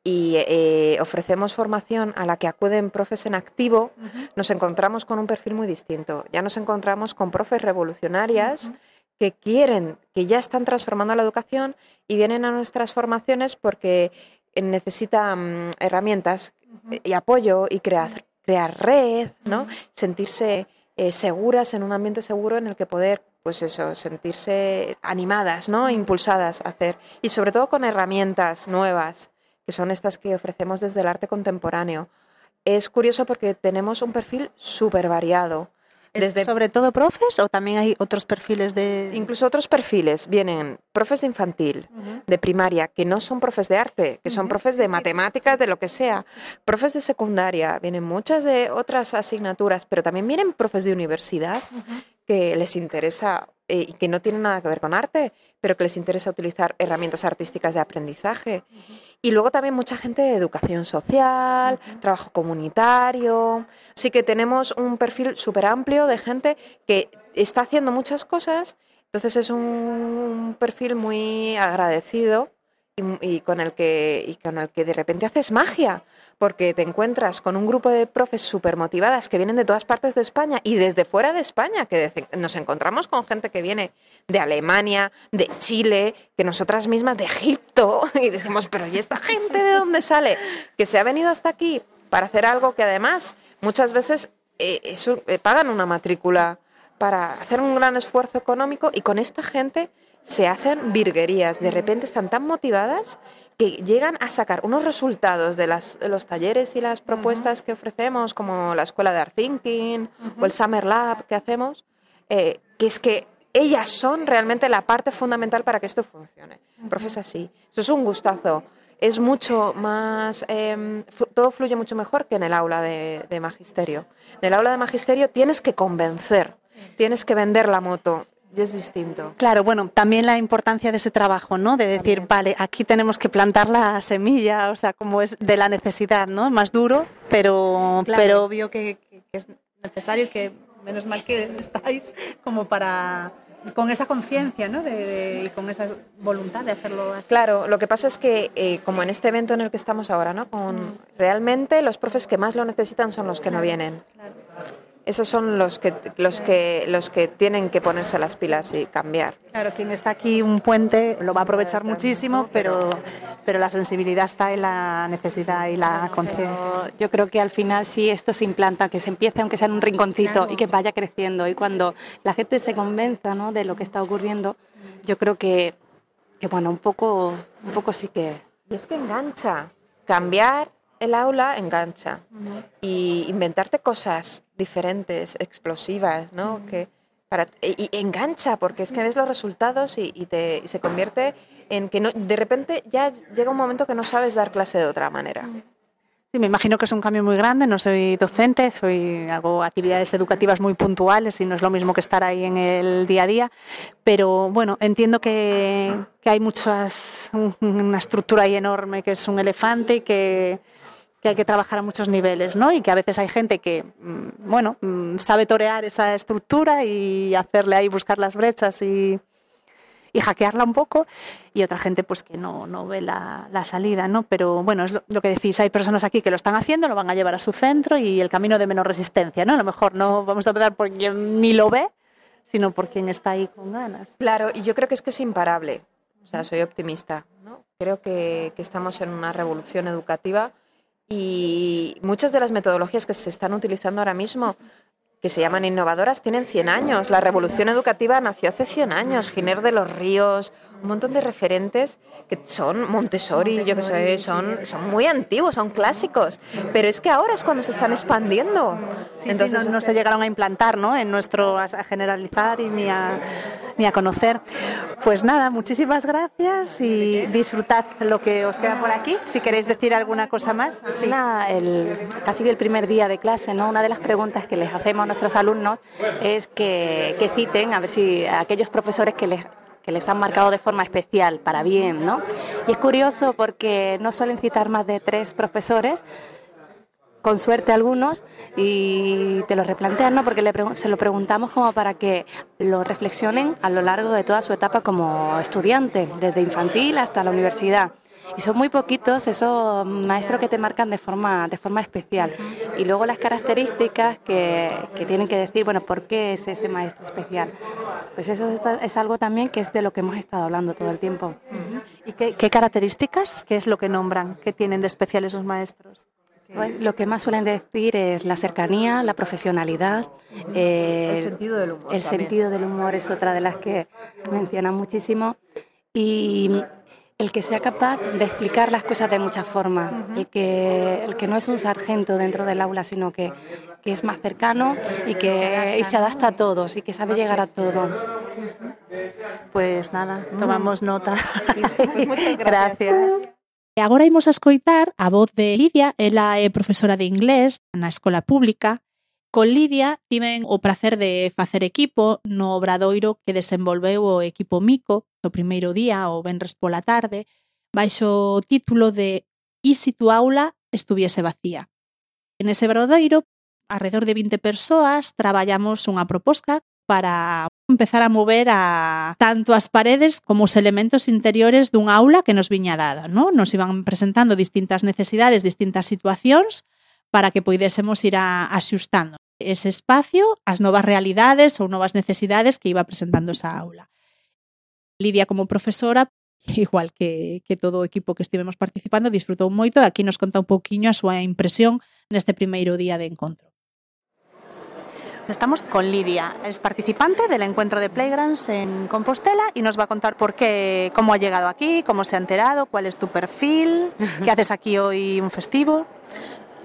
y eh, ofrecemos formación a la que acuden profes en activo, nos encontramos con un perfil muy distinto. Ya nos encontramos con profes revolucionarias que quieren, que ya están transformando la educación y vienen a nuestras formaciones porque necesitan mm, herramientas y apoyo y crear, crear red, ¿no? Sentirse eh, seguras en un ambiente seguro en el que poder, pues eso, sentirse animadas, ¿no? Impulsadas a hacer. Y sobre todo con herramientas nuevas, que son estas que ofrecemos desde el arte contemporáneo. Es curioso porque tenemos un perfil súper variado. ¿Es sobre todo profes o también hay otros perfiles de...? Incluso otros perfiles. Vienen profes de infantil, de primaria, que no son profes de arte, que son profes de matemáticas, de lo que sea. Profes de secundaria, vienen muchas de otras asignaturas, pero también vienen profes de universidad que les interesa eh, que no tienen nada que ver con arte, pero que les interesa utilizar herramientas artísticas de aprendizaje. Y luego también mucha gente de educación social, trabajo comunitario. Sí que tenemos un perfil súper amplio de gente que está haciendo muchas cosas, entonces es un perfil muy agradecido y, y con, el que, y con el que de repente haces magia, porque te encuentras con un grupo de profes súper motivadas que vienen de todas partes de España y desde fuera de España, que nos encontramos con gente que viene de Alemania, de Chile, que nosotras mismas de Egipto, y decimos, pero ¿y esta gente de dónde sale? Que se ha venido hasta aquí para hacer algo que además muchas veces eh, eh, pagan una matrícula para hacer un gran esfuerzo económico y con esta gente se hacen virguerías. De repente están tan motivadas que llegan a sacar unos resultados de, las, de los talleres y las propuestas que ofrecemos, como la escuela de Art Thinking o el Summer Lab que hacemos, eh, que es que ellas son realmente la parte fundamental para que esto funcione. Profes así. Eso es un gustazo. Es mucho más, eh, todo fluye mucho mejor que en el aula de, de magisterio. En el aula de magisterio tienes que convencer, tienes que vender la moto y es distinto. Claro, bueno, también la importancia de ese trabajo, ¿no? De decir, vale, aquí tenemos que plantar la semilla, o sea, como es de la necesidad, ¿no? Más duro, pero, Claro. pero obvio que, que es necesario y que menos mal que estáis como para con esa conciencia, ¿no? De, de- y con esa voluntad de hacerlo así. Claro, lo que pasa es que, eh, como en este evento en el que estamos ahora, ¿no? Con, realmente los profes que más lo necesitan son los que no vienen. Esos son los que, los, que, los que tienen que ponerse las pilas y cambiar. Claro, quien está aquí un puente lo va a aprovechar muchísimo, pero, pero la sensibilidad está en la necesidad y la conciencia. Yo creo que al final sí esto se implanta, que se empiece aunque sea en un rinconcito y que vaya creciendo. Y cuando la gente se convenza ¿no? de lo que está ocurriendo, yo creo que, que bueno, un poco, un poco sí que... Y es que engancha. Cambiar el aula engancha. Y inventarte cosas diferentes, explosivas, ¿no? que para, y, y engancha, porque es que ves los resultados y, y te, y se convierte en que no, de repente ya llega un momento que no sabes dar clase de otra manera. Sí, me imagino que es un cambio muy grande. No soy docente, soy hago actividades educativas muy puntuales y no es lo mismo que estar ahí en el día a día. Pero bueno, entiendo que, que hay muchas un- una estructura ahí enorme que es un elefante y que, que hay que trabajar a muchos niveles, ¿no? Y que a veces hay gente que, mm, bueno, mm, sabe torear esa estructura y hacerle ahí buscar las brechas y, y hackearla un poco y otra gente pues que no, no ve la, la salida, ¿no? Pero bueno, es lo, que decís, hay personas aquí que lo están haciendo, lo van a llevar a su centro y el camino de menos resistencia, ¿no? A lo mejor no vamos a empezar por quien ni lo ve, sino por quien está ahí con ganas. Claro, y yo creo que es que es imparable. O sea, soy optimista. ¿no? Creo que, que estamos en una revolución educativa y muchas de las metodologías que se están utilizando ahora mismo, que se llaman innovadoras, tienen 100 años. La revolución educativa nació hace 100 años. Giner de los Ríos, un montón de referentes que son Montessori, yo que sé, son, son muy antiguos, son clásicos. Pero es que ahora es cuando se están expandiendo. Entonces no, no se llegaron a implantar, ¿no? En nuestro a generalizar y ni a, ni a conocer. Pues nada, muchísimas gracias y disfrutad lo que os queda por aquí. Si queréis decir alguna cosa más. Sí. el, casi el primer día de clase, ¿no? Una de las preguntas que les hacemos a nuestros alumnos es que, que citen, a ver si a aquellos profesores que les que les han marcado de forma especial, para bien, ¿no? Y es curioso porque no suelen citar más de tres profesores, con suerte algunos, y te lo replantean, ¿no? Porque le se lo preguntamos como para que lo reflexionen a lo largo de toda su etapa como estudiante, desde infantil hasta la universidad. Y son muy poquitos esos maestros que te marcan de forma, de forma especial. Y luego las características que, que tienen que decir, bueno, ¿por qué es ese maestro especial? Pues eso es, es algo también que es de lo que hemos estado hablando todo el tiempo. ¿Y qué, qué características? ¿Qué es lo que nombran? ¿Qué tienen de especial esos maestros? Pues lo que más suelen decir es la cercanía, la profesionalidad. eh, El sentido del humor El también. sentido del humor es otra de las que mencionan muchísimo. Y el que sea capaz de explicar las cosas de muchas formas. el, que, el que no es un sargento dentro del aula, sino que, que es más cercano y que y se adapta a todos y que sabe llegar a todo. Pues nada, tomamos nota. Pues muchas gracias. gracias. E agora imos a escoitar a voz de Lidia, ela é profesora de inglés na escola pública. Con Lidia tiven o prazer de facer equipo no obradoiro que desenvolveu o equipo Mico o primeiro día o venres pola tarde baixo o título de E si tu aula estuviese vacía. En ese obradoiro, alrededor de 20 persoas, traballamos unha proposta para empezar a mover a tanto as paredes como os elementos interiores dun aula que nos viña dada, ¿no? Nos iban presentando distintas necesidades, distintas situacións para que poidésemos ir a, axustando ese espacio ás novas realidades ou novas necesidades que iba presentando esa aula. Lidia como profesora igual que, que todo o equipo que estivemos participando, disfrutou moito e aquí nos conta un pouquiño a súa impresión neste primeiro día de encontro. Estamos con Lidia, es participante del encuentro de Playgrounds en Compostela y nos va a contar por qué, cómo ha llegado aquí, cómo se ha enterado, cuál es tu perfil, qué haces aquí hoy un festivo.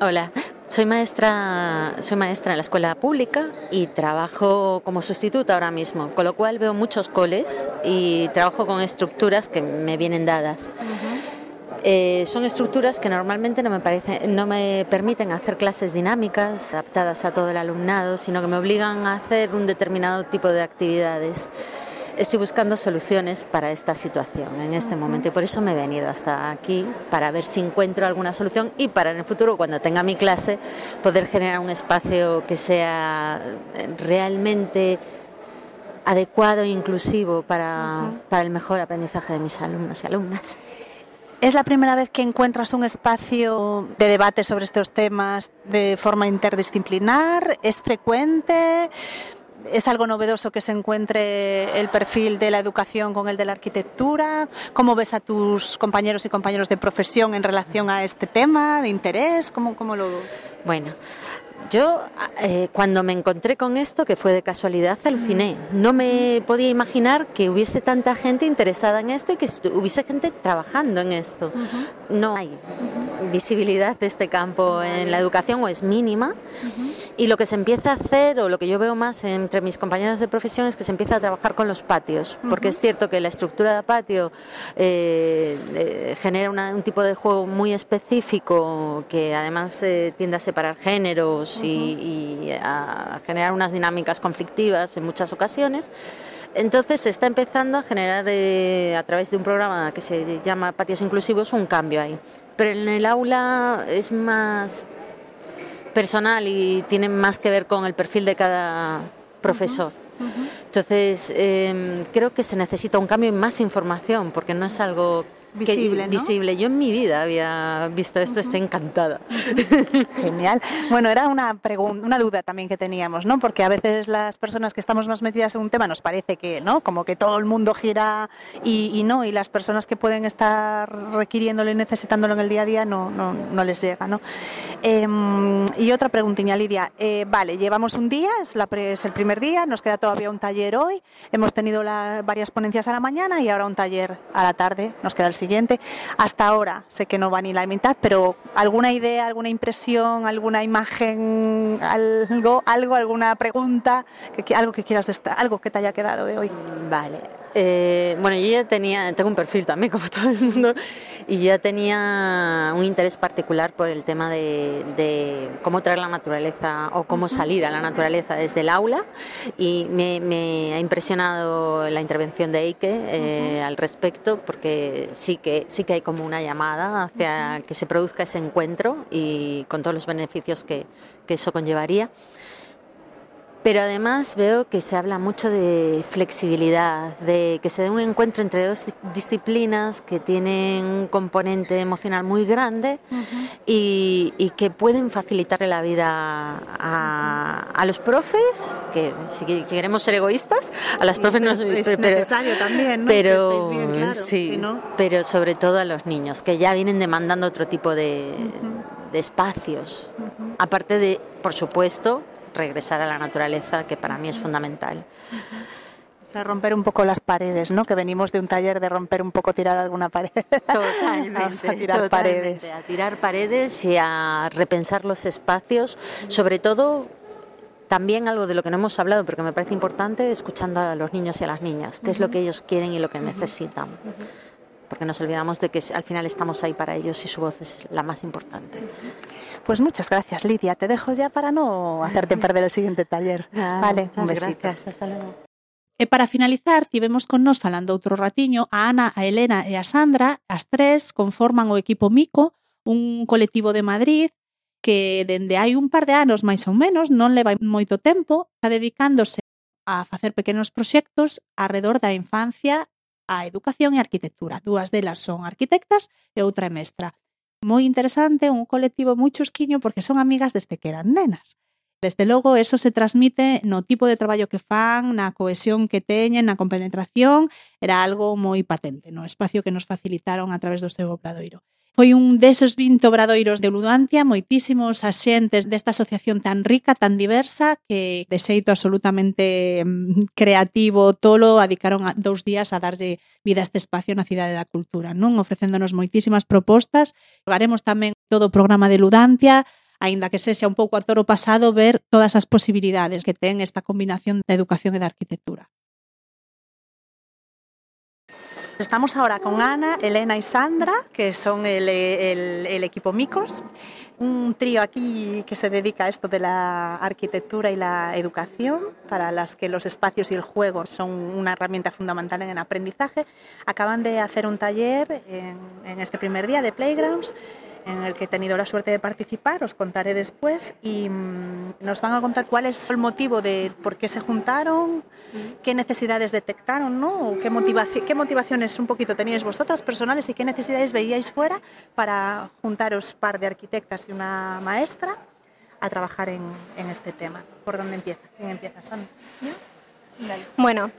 Hola, soy maestra, soy maestra en la escuela pública y trabajo como sustituta ahora mismo, con lo cual veo muchos coles y trabajo con estructuras que me vienen dadas. Eh, son estructuras que normalmente no me, parece, no me permiten hacer clases dinámicas adaptadas a todo el alumnado, sino que me obligan a hacer un determinado tipo de actividades. Estoy buscando soluciones para esta situación en este momento y por eso me he venido hasta aquí para ver si encuentro alguna solución y para en el futuro, cuando tenga mi clase, poder generar un espacio que sea realmente adecuado e inclusivo para, para el mejor aprendizaje de mis alumnos y alumnas. ¿Es la primera vez que encuentras un espacio de debate sobre estos temas de forma interdisciplinar? ¿Es frecuente? ¿Es algo novedoso que se encuentre el perfil de la educación con el de la arquitectura? ¿Cómo ves a tus compañeros y compañeros de profesión en relación a este tema de interés? ¿Cómo, cómo lo...? Bueno, yo eh, cuando me encontré con esto, que fue de casualidad, aluciné. No me podía imaginar que hubiese tanta gente interesada en esto y que hubiese gente trabajando en esto. No hay visibilidad de este campo en la educación o es mínima. Y lo que se empieza a hacer, o lo que yo veo más entre mis compañeras de profesión, es que se empieza a trabajar con los patios. Porque es cierto que la estructura de patio eh, eh, genera un tipo de juego muy específico que además tiende a separar géneros y, a generar unas dinámicas conflictivas en muchas ocasiones. Entonces se está empezando a generar eh, a través de un programa que se llama Patios Inclusivos un cambio ahí. Pero en el aula es más personal y tiene más que ver con el perfil de cada profesor. Entonces em, creo que se necesita un cambio y más información porque no es algo visible, que, visible. Yo en mi vida había visto esto, estoy encantada. Genial. Bueno, era una pregunta, una duda también que teníamos, ¿no? Porque a veces las personas que estamos más metidas en un tema nos parece que, ¿no? Como que todo el mundo gira y, no, y las personas que pueden estar requiriéndolo y necesitándolo en el día a día no, no, no les llega, ¿no? Em, y otra preguntilla, Lidia. Eh, vale, llevamos un día, es, la, es el primer día, nos queda todavía un taller hoy, hemos tenido varias ponencias a la mañana y ahora un taller a la tarde, nos queda el siguiente. Hasta ahora sé que no va ni la mitad, pero ¿alguna idea, alguna impresión, alguna imagen, algo, algo alguna pregunta, que, algo que quieras algo que te haya quedado de hoy? Vale. Eh, bueno, yo ya tenía, tengo un perfil también como todo el mundo, y ya tenía un interés particular por el tema de, cómo traer la naturaleza o cómo salir a la naturaleza desde el aula, y me, ha impresionado la intervención de Eike eh, al respecto, porque sí que, sí que hay como una llamada hacia que se produzca ese encuentro y con todos los beneficios que, que eso conllevaría. Pero además veo que se habla mucho de flexibilidad, de que se dé un encuentro entre dos disciplinas que tienen un componente emocional muy grande y, que pueden facilitarle la vida a, los profes, que si queremos ser egoístas, a las profes no es necesario también, ¿no? Pero, sí, pero sobre todo a los niños, que ya vienen demandando otro tipo de, de espacios. Aparte de, por supuesto, regresar a la naturaleza, que para mí es fundamental. O sea, romper un poco las paredes, ¿no? Que venimos de un taller de romper un poco, tirar alguna pared. Totalmente. a tirar paredes. A tirar paredes y a repensar los espacios, sobre todo también algo de lo que no hemos hablado, pero que me parece importante, escuchando a los niños y a las niñas, qué es lo que ellos quieren y lo que necesitan. porque nos olvidamos de que al final estamos ahí para ellos y su voz es la más importante. Pues muchas gracias, Lidia. Te dejo ya para no hacerte perder el siguiente taller. Vale, un besito. Gracias, hasta luego. E para finalizar, tivemos con nos falando outro ratiño a Ana, a Elena e a Sandra, as tres conforman o equipo Mico, un colectivo de Madrid que dende hai un par de anos máis ou menos, non leva moito tempo, está dedicándose a facer pequenos proxectos arredor da infancia a Educación e Arquitectura. Dúas delas son arquitectas e outra é mestra. Moi interesante, un colectivo moi chusquiño porque son amigas desde que eran nenas. Desde logo, eso se transmite no tipo de traballo que fan, na cohesión que teñen, na compenetración, era algo moi patente no espacio que nos facilitaron a través do seu obradoiro. Foi un deses 20 obradoiros de Ludancia, moitísimos axentes desta asociación tan rica, tan diversa, que de xeito absolutamente mm, creativo, tolo, adicaron a dous días a darlle vida a este espacio na Cidade da Cultura, non ofrecéndonos moitísimas propostas. Haremos tamén todo o programa de Ludantia, aínda que sexa un pouco a toro pasado, ver todas as posibilidades que ten esta combinación de educación e de arquitectura. Estamos ahora con Ana, Elena y Sandra, que son el, el, el, equipo Micos, un trío aquí que se dedica a esto de la arquitectura y la educación, para las que los espacios y el juego son una herramienta fundamental en el aprendizaje. Acaban de hacer un taller en, en este primer día de Playgrounds en el que he tenido la suerte de participar, os contaré después y mmm, nos van a contar cuál es el motivo de por qué se juntaron, qué necesidades detectaron, ¿no? qué, motivaci qué motivaciones un poquito teníais vosotras personales y qué necesidades veíais fuera para juntaros par de arquitectas y una maestra a trabajar en, en este tema. ¿Por dónde empieza? ¿Quién empieza, Sandra? Bueno,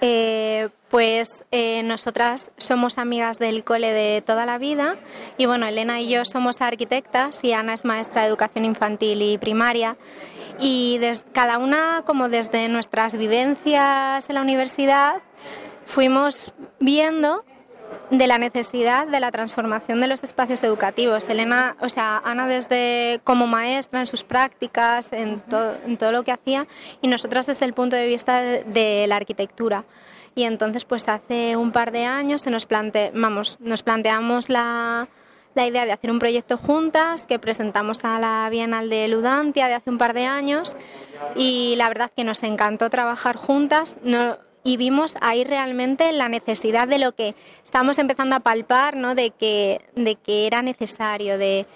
eh, pues eh, nosotras somos amigas del cole de toda la vida y bueno, Elena y yo somos arquitectas y Ana es maestra de educación infantil y primaria y cada una como desde nuestras vivencias en la universidad fuimos viendo de la necesidad de la transformación de los espacios educativos. Elena, o sea, Ana desde como maestra en sus prácticas, en, to, en todo lo que hacía, y nosotras desde el punto de vista de la arquitectura. Y entonces, pues hace un par de años se nos, plante, vamos, nos planteamos la, la idea de hacer un proyecto juntas que presentamos a la Bienal de Ludantia de hace un par de años y la verdad que nos encantó trabajar juntas. No, y vimos ahí realmente la necesidad de lo que estábamos empezando a palpar, ¿no? de, que, de que era necesario, de,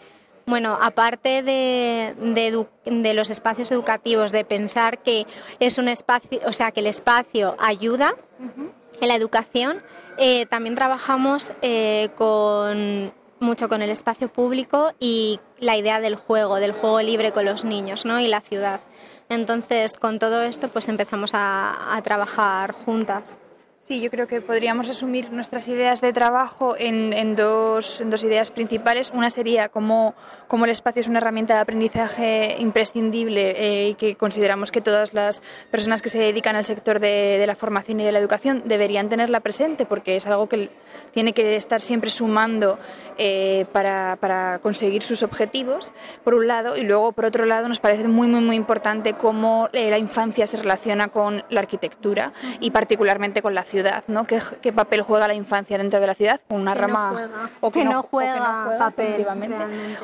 bueno, aparte de, de, de, los espacios educativos, de pensar que es un espacio, o sea, que el espacio ayuda uh -huh. en la educación, eh, también trabajamos eh, con mucho con el espacio público y la idea del juego, del juego libre con los niños ¿no? y la ciudad. Entonces, con todo esto, pues empezamos a, a trabajar juntas. Sí, yo creo que podríamos resumir nuestras ideas de trabajo en, en, dos, ideas principales. Una sería cómo, el espacio es una herramienta de aprendizaje imprescindible eh, y que consideramos que todas las personas que se dedican al sector de, la formación y de la educación deberían tenerla presente porque es algo que tiene que estar siempre sumando eh, para, para, conseguir sus objetivos, por un lado, y luego, por otro lado, nos parece muy, muy, muy importante cómo eh, la infancia se relaciona con la arquitectura y particularmente con la ciudad ciudad, ¿no? ¿Qué, ¿Qué, papel juega la infancia dentro de la ciudad? Una que rama no o que, que, no, juega, o que no juega papel,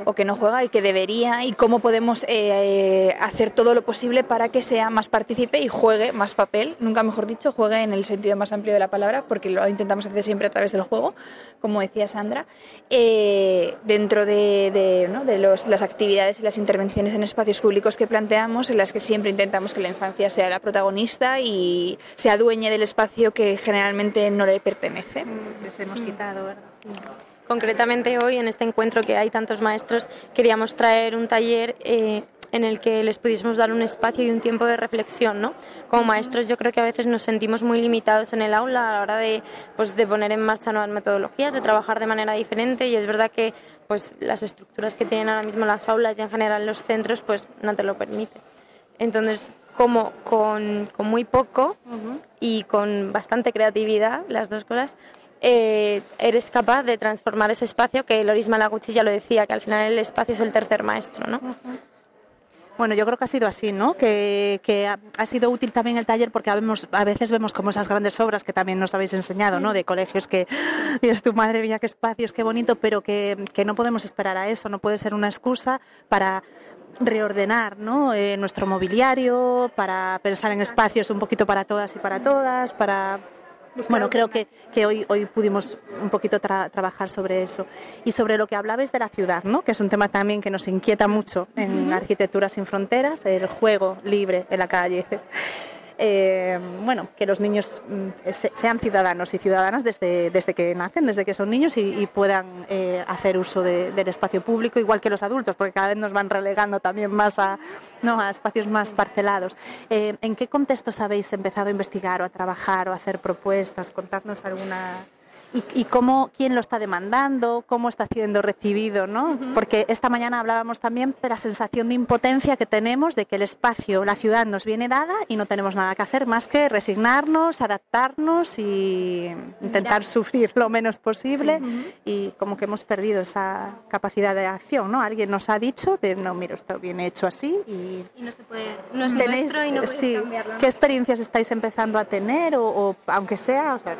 o que no juega y que debería y cómo podemos eh, hacer todo lo posible para que sea más partícipe y juegue más papel, nunca mejor dicho, juegue en el sentido más amplio de la palabra, porque lo intentamos hacer siempre a través del juego, como decía Sandra, eh, dentro de, de, ¿no? de los, las actividades y las intervenciones en espacios públicos que planteamos, en las que siempre intentamos que la infancia sea la protagonista y sea dueña del espacio que generalmente no le pertenece. Les hemos quitado, ¿verdad? Sí. Concretamente hoy, en este encuentro que hay tantos maestros, queríamos traer un taller eh, en el que les pudiésemos dar un espacio y un tiempo de reflexión. ¿no? Como maestros yo creo que a veces nos sentimos muy limitados en el aula a la hora de, pues, de poner en marcha nuevas metodologías, de trabajar de manera diferente y es verdad que pues, las estructuras que tienen ahora mismo las aulas y en general los centros pues, no te lo permiten. Entonces, como con, con muy poco uh -huh. y con bastante creatividad, las dos cosas, eh, eres capaz de transformar ese espacio, que Loris Malaguchi ya lo decía, que al final el espacio es el tercer maestro, ¿no? Uh -huh. Bueno, yo creo que ha sido así, ¿no? Que, que ha, ha, sido útil también el taller porque a veces vemos como esas grandes obras que también nos habéis enseñado, ¿no? De colegios que, Dios, tu madre mía, qué espacios, qué bonito, pero que, que no podemos esperar a eso, no puede ser una excusa para reordenar ¿no? eh, nuestro mobiliario, para pensar en espacios un poquito para todas y para todas, para... Bueno, creo que, que hoy, hoy pudimos un poquito tra trabajar sobre eso. Y sobre lo que hablabais de la ciudad, ¿no? que es un tema también que nos inquieta mucho en. Arquitectura sin Fronteras, el juego libre en la calle. Eh, bueno, que los niños mm, sean ciudadanos y ciudadanas desde, desde que nacen, desde que son niños y, y puedan eh, hacer uso de, del espacio público, igual que los adultos, porque cada vez nos van relegando también más a, ¿no? a espacios más parcelados. Eh, ¿En qué contextos habéis empezado a investigar o a trabajar o a hacer propuestas? Contadnos alguna y, y, cómo, quién lo está demandando, cómo está siendo recibido, ¿no? Uh -huh. Porque esta mañana hablábamos también de la sensación de impotencia que tenemos de que el espacio, la ciudad nos viene dada y no tenemos nada que hacer más que resignarnos, adaptarnos y intentar Mira. sufrir lo menos posible sí. uh -huh. y como que hemos perdido esa capacidad de acción, ¿no? Alguien nos ha dicho de, no, mira, esto viene hecho así y... Y no se puede, no es tenéis, nuestro y no sí, cambiarlo. ¿Qué experiencias estáis empezando a tener o, o aunque sea, o sea,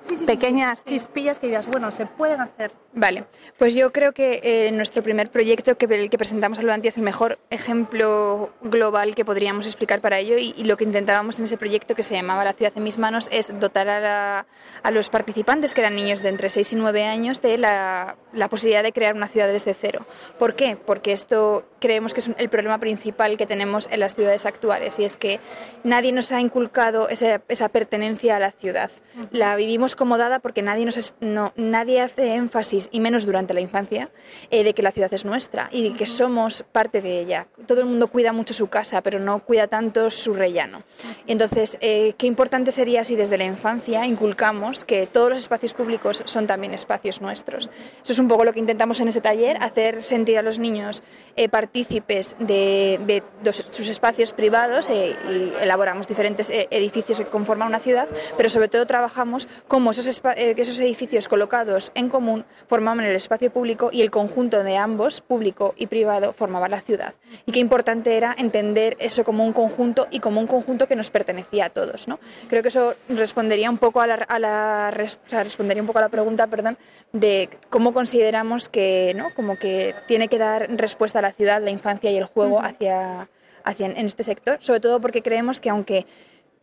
sí, pequeñas chispillas que digas, bueno, se pueden hacer. Vale, pues yo creo que eh, nuestro primer proyecto que, el que presentamos a Ludantia es el mejor ejemplo global que podríamos explicar para ello y, lo que intentábamos en ese proyecto que se llamaba La ciudad en mis manos es dotar a, los participantes, que eran niños de entre 6 y 9 años, de la, posibilidad de crear una ciudad desde cero. ¿Por qué? Porque esto creemos que es el problema principal que tenemos en las ciudades actuales y es que nadie nos ha inculcado esa, esa pertenencia a la ciudad. La vivimos como dada porque nadie, nos, no, nadie hace énfasis, y menos durante la infancia, eh, de que la ciudad es nuestra y de que somos parte de ella. Todo el mundo cuida mucho su casa, pero no cuida tanto su rellano. Entonces, eh, qué importante sería si desde la infancia inculcamos que todos los espacios públicos son también espacios nuestros. Eso es un poco lo que intentamos en ese taller, hacer sentir a los niños eh, partícipes de, sus espacios privados y elaboramos diferentes edificios que conforman una ciudad, pero sobre todo trabajamos cómo esos, esos edificios colocados en común formaban el espacio público y el conjunto de ambos, público y privado, formaba la ciudad. Y qué importante era entender eso como un conjunto y como un conjunto que nos pertenecía a todos. ¿no? Creo que eso respondería un poco a la, respondería un poco a la pregunta, perdón, de cómo consideramos que, ¿no? como que tiene que dar respuesta a la ciudad, la infancia y el juego uh -huh. hacia, hacia en este sector, sobre todo porque creemos que aunque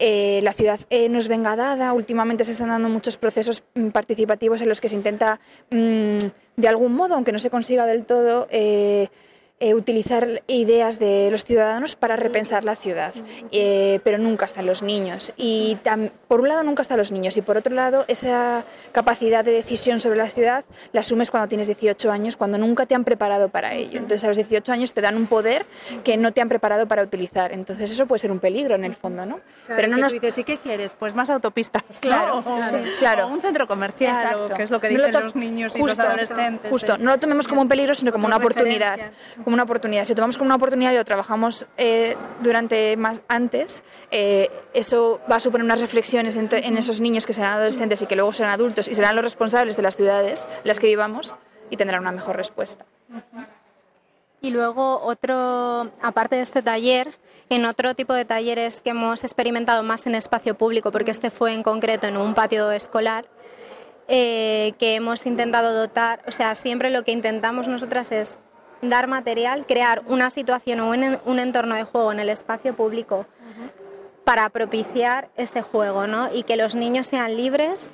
eh, la ciudad eh, nos venga dada. Últimamente se están dando muchos procesos mm, participativos en los que se intenta, mmm, de algún modo, aunque no se consiga del todo, eh, eh, utilizar ideas de los ciudadanos para repensar la ciudad, eh, pero nunca están los niños. Y tam, por un lado nunca están los niños y por otro lado esa capacidad de decisión sobre la ciudad la asumes cuando tienes 18 años, cuando nunca te han preparado para ello. Entonces a los 18 años te dan un poder que no te han preparado para utilizar. Entonces eso puede ser un peligro en el fondo, ¿no? Claro, pero no nos dices, ¿y qué quieres? Pues más autopistas, claro, ¿no? claro, sí, claro. O un centro comercial, Exacto. o que es lo que dicen no lo los niños y justo, los adolescentes. Justo, no lo tomemos como un peligro, sino como una oportunidad. Como una oportunidad. Si lo tomamos como una oportunidad y lo trabajamos eh, durante más antes, eh, eso va a suponer unas reflexiones en, en, esos niños que serán adolescentes y que luego serán adultos y serán los responsables de las ciudades en las que vivamos y tendrán una mejor respuesta. Y luego otro, aparte de este taller, en otro tipo de talleres que hemos experimentado más en espacio público, porque este fue en concreto en un patio escolar, eh, que hemos intentado dotar, o sea, siempre lo que intentamos nosotras es dar material, crear una situación o un, un entorno de juego en el espacio público uh -huh. para propiciar ese juego, ¿no? Y que los niños sean libres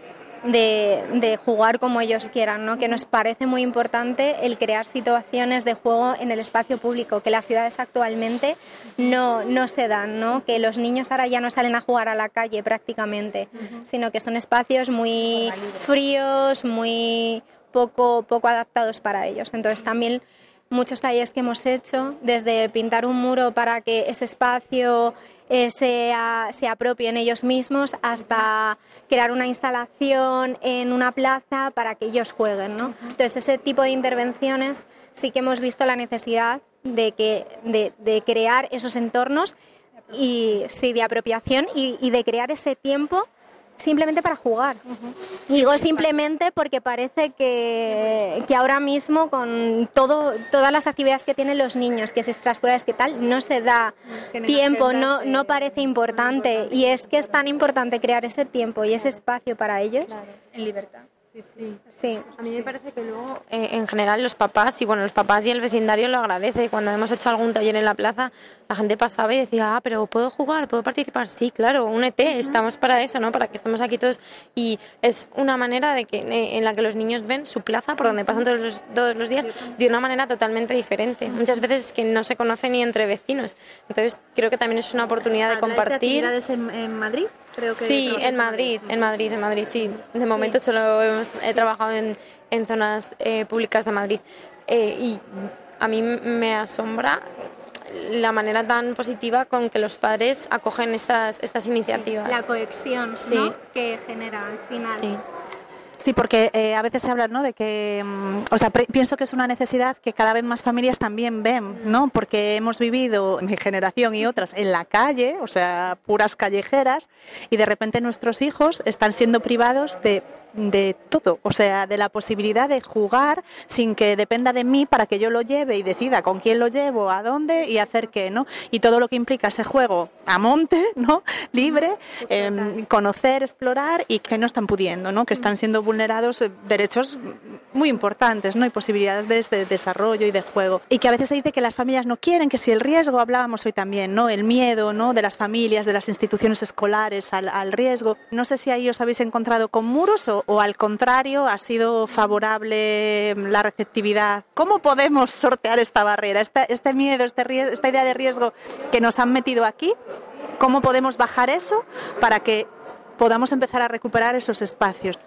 de, de, jugar como ellos quieran, ¿no? que nos parece muy importante el crear situaciones de juego en el espacio público, que las ciudades actualmente no, no se dan, ¿no? que los niños ahora ya no salen a jugar a la calle prácticamente, uh -huh. sino que son espacios muy fríos, muy poco, poco adaptados para ellos. Entonces también muchos talleres que hemos hecho, desde pintar un muro para que ese espacio eh, sea, se apropien ellos mismos hasta crear una instalación en una plaza para que ellos jueguen. ¿no? Entonces, ese tipo de intervenciones sí que hemos visto la necesidad de, que, de, de crear esos entornos y sí, de apropiación y, y de crear ese tiempo simplemente para jugar. Uh -huh. Digo simplemente porque parece que, que, ahora mismo con todo, todas las actividades que tienen los niños, que es extraescolares, que tal, no se da tiempo, no, no parece importante. importante. Y es que es tan importante crear ese tiempo y ese espacio para ellos. Claro, en libertad. Sí, sí. sí. A mí me parece que luego, eh, en general, los papás, y bueno, los papás y el vecindario lo agradece. Cuando hemos hecho algún taller en la plaza, la gente pasaba y decía, ah, pero ¿puedo jugar? ¿Puedo participar? Sí, claro, únete, uh -huh. estamos para eso, ¿no? Para que estemos aquí todos. Y es una manera de que, eh, en la que los niños ven su plaza, por donde pasan todos los, todos los días, de una manera totalmente diferente. Muchas veces es que no se conoce ni entre vecinos. Entonces, creo que también es una oportunidad de compartir. De actividades en, en Madrid? Creo que sí, en Madrid, en Madrid, en Madrid, sí. De momento sí. solo hemos he trabajado en, en zonas eh, públicas de Madrid. Eh, y a mí me asombra la manera tan positiva con que los padres acogen estas, estas iniciativas. La cohesión Sí. ¿no? que genera al final. Sí. Porque eh, a veces se habla, ¿no? De que, mm, o sea, pienso que es una necesidad que cada vez más familias también ven, ¿no? Porque hemos vivido, mi generación y otras, en la calle, o sea, puras callejeras, y de repente nuestros hijos están siendo privados de de todo, o sea, de la posibilidad de jugar sin que dependa de mí para que yo lo lleve y decida con quién lo llevo, a dónde y hacer qué, ¿no? Y todo lo que implica ese juego a monte, ¿no? Libre, em, conocer, explorar y que no están pudiendo, ¿no? Que están siendo vulnerados eh, derechos muy importantes, ¿no? Y posibilidades de desarrollo y de juego. Y que a veces se dice que las familias no quieren, que si el riesgo, hablábamos hoy también, ¿no? El miedo, ¿no? De las familias, de las instituciones escolares al, al riesgo. No sé si ahí os habéis encontrado con muros o, o al contrario ha sido favorable la receptividad. ¿Cómo podemos sortear esta barrera, esta- este miedo, este esta idea de riesgo que nos han metido aquí? ¿Cómo podemos bajar eso para que podamos empezar a recuperar esos espacios?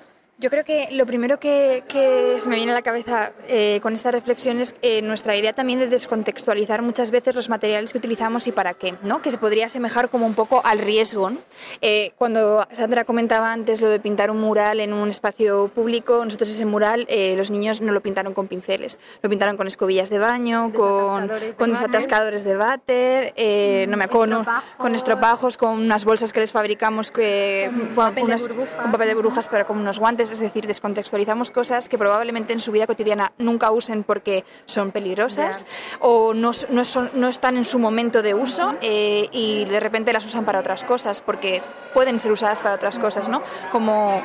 Yo creo que lo primero que, que se me viene a la cabeza eh, con esta reflexión es eh, nuestra idea también de descontextualizar muchas veces los materiales que utilizamos y para qué, ¿no? que se podría asemejar como un poco al riesgo. ¿no? Eh, cuando Sandra comentaba antes lo de pintar un mural en un espacio público, nosotros ese mural eh, los niños no lo pintaron con pinceles, lo pintaron con escobillas de baño, con, Desatascadores de con desatascadores de váter, eh, no me acuerdo. Estropajos. con estropajos, con unas bolsas que les fabricamos que, Con con, papel de unas- burbujas. con papel de burbujas para como unos guantes, es decir, descontextualizamos cosas que probablemente en su vida cotidiana nunca usen porque son peligrosas o no, s- no son- no están en su momento de uso eh, y de repente las usan para otras cosas porque pueden ser usadas para otras cosas, ¿no? Como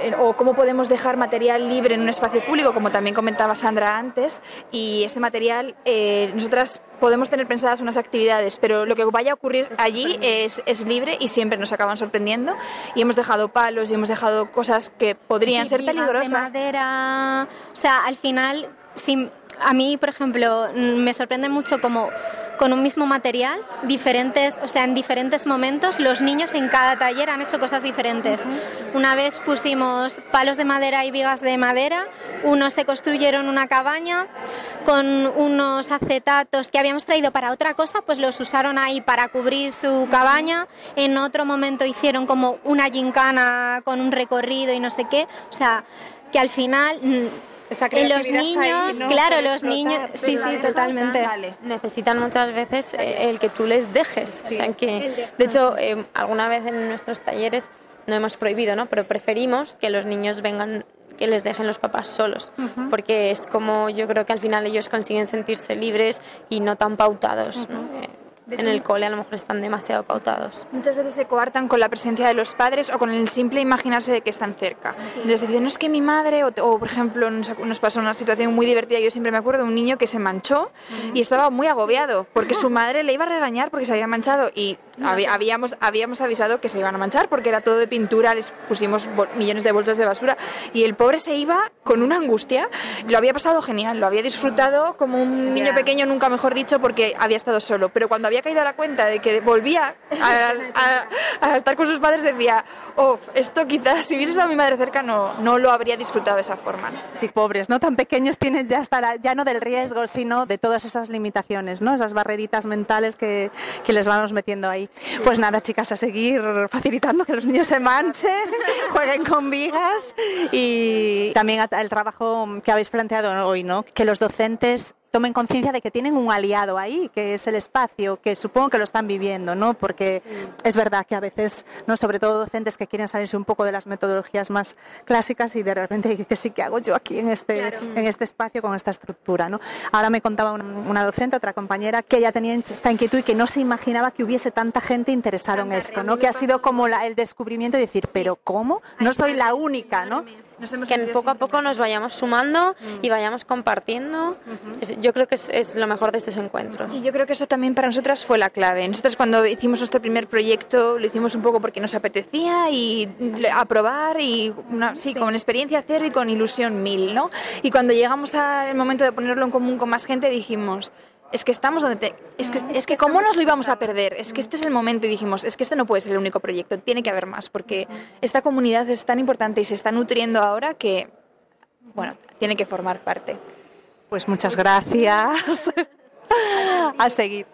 eh, o cómo podemos dejar material libre en un espacio público, como también comentaba Sandra antes, y ese material, eh, nosotras podemos tener pensadas unas actividades, pero lo que vaya a ocurrir allí es, es libre y siempre nos acaban sorprendiendo, y hemos dejado palos y hemos dejado cosas que podrían Sí, ser peligrosas. de madera. O sea, al final, si, a mí, por ejemplo, mm, me sorprende mucho como con un mismo material, diferentes, o sea, en diferentes momentos, los niños en cada taller han hecho cosas diferentes. Una vez pusimos palos de madera y vigas de madera, unos se construyeron una cabaña con unos acetatos que habíamos traído para otra cosa, pues los usaron ahí para cubrir su cabaña. En otro momento hicieron como una gincana con un recorrido y no sé qué. O sea, que al final en los ahí, niños, ¿no? claro, los niños, sí, sí, totalmente. sale. Necesitan muchas veces eh, el que tú les dejes. O sea, que, de hecho, eh, alguna vez en nuestros talleres no hemos prohibido, ¿no? pero preferimos que los niños vengan que les dejen los papás solos, porque es como yo creo que al final ellos consiguen sentirse libres y no tan pautados. ¿no? De en hecho- el cole a lo mejor están demasiado pautados. Muchas veces se coartan con la presencia de los padres o con el simple imaginarse de que están cerca. Les dicen, no es que mi madre, o, o, por ejemplo, nos, nos pasó una situación muy divertida, yo siempre me acuerdo de un niño que se manchó y estaba muy agobiado porque su madre le iba a regañar porque se había manchado y habíamos, habíamos avisado que se iban a manchar porque era todo de pintura, les pusimos millones de bolsas de basura y el pobre se iba con una angustia. Lo había pasado genial, lo había disfrutado como un niño pequeño, nunca mejor dicho, porque había estado solo. Pero cuando había caído a la cuenta de que volvía a, a- a estar con sus padres, decía, oh, esto quizás si hubiese estado mi madre cerca no, no lo habría disfrutado de esa forma. ¿no? Sí, pobres, no tan pequeños tienen ya hasta la- ya no del riesgo, sino de todas esas limitaciones, ¿no? Esas barreritas mentales que, que les vamos metiendo ahí. Pues nada, chicas, a seguir facilitando que los niños se manchen, jueguen con vigas y también el trabajo que habéis planteado hoy, ¿no? Que los docentes tomen conciencia de que tienen un aliado ahí, que es el espacio, que supongo que lo están viviendo, ¿no? Porque es verdad que a veces, no, sobre todo docentes que quieren salirse un poco de las metodologías más clásicas y de repente dices, sí, ¿qué hago yo aquí en este, en este espacio con esta estructura, ¿no? Ahora me contaba una, una docente, otra compañera, que ella tenía esta inquietud y que no se imaginaba que hubiese tanta gente interesada en esto, ¿no? Que ha sido como la- el descubrimiento de decir, pero ¿cómo? No soy la única, ¿no? Que poco a poco nos vayamos sumando y vayamos compartiendo. Yo creo que es, es lo mejor de estos encuentros. Y yo creo que eso también para nosotras fue la clave. Nosotras cuando hicimos nuestro primer proyecto lo hicimos un poco porque nos apetecía y a probar y una, sí, con experiencia cero y con ilusión mil, ¿no? Y cuando llegamos al momento de ponerlo en común con más gente dijimos, es que estamos donde es que, es que cómo nos lo íbamos a perder, es que este es el momento y dijimos, es que este no puede ser el único proyecto, tiene que haber más, porque esta comunidad es tan importante y se está nutriendo ahora que, bueno, tiene que formar parte. Pues muchas gracias. a seguir.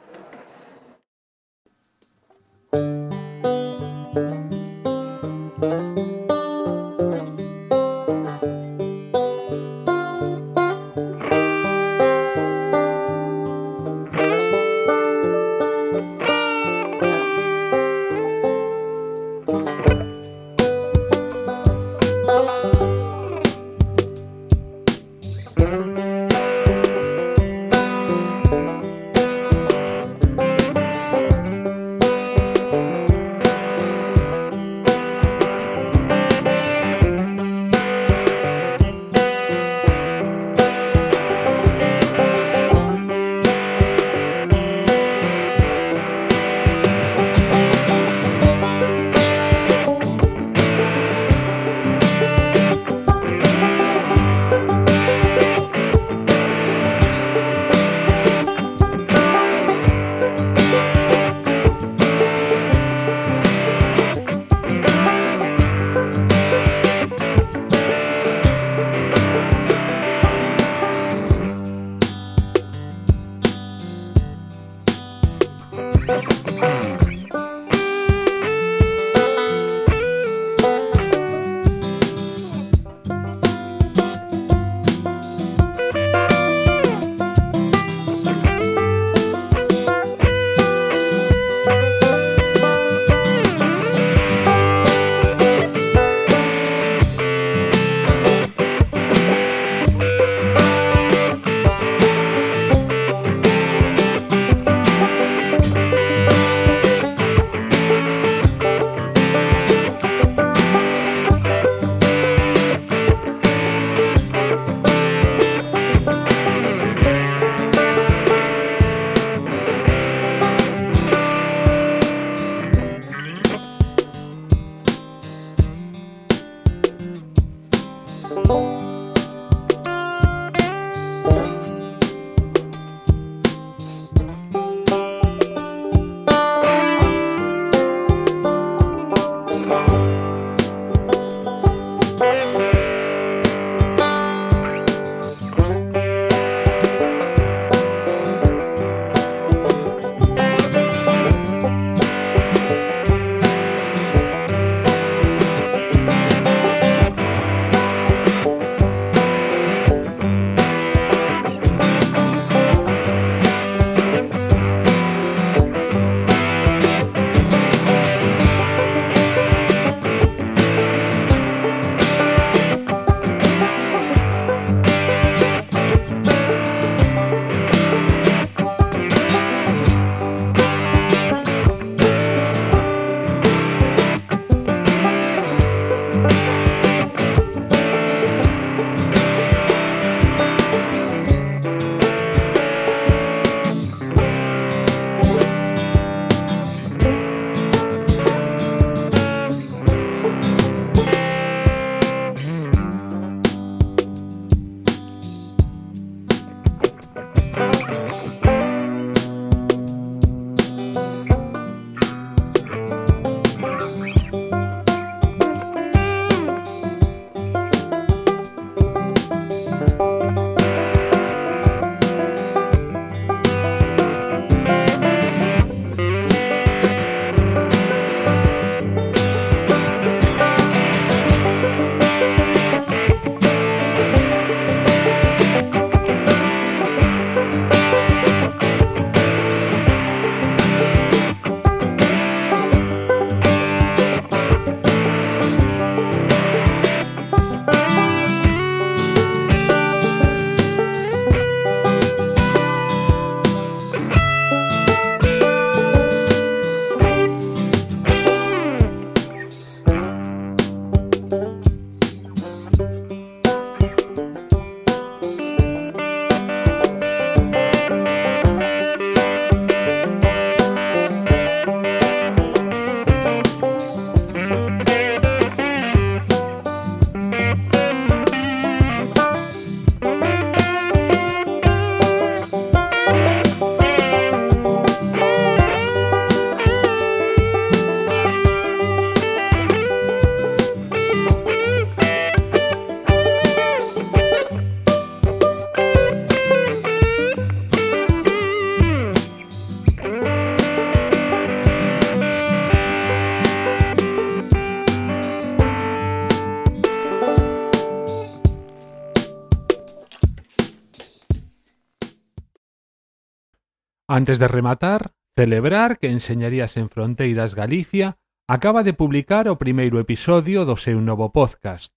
Antes de rematar, celebrar que Enseñarías en Fronteiras Galicia acaba de publicar o primeiro episodio do seu novo podcast.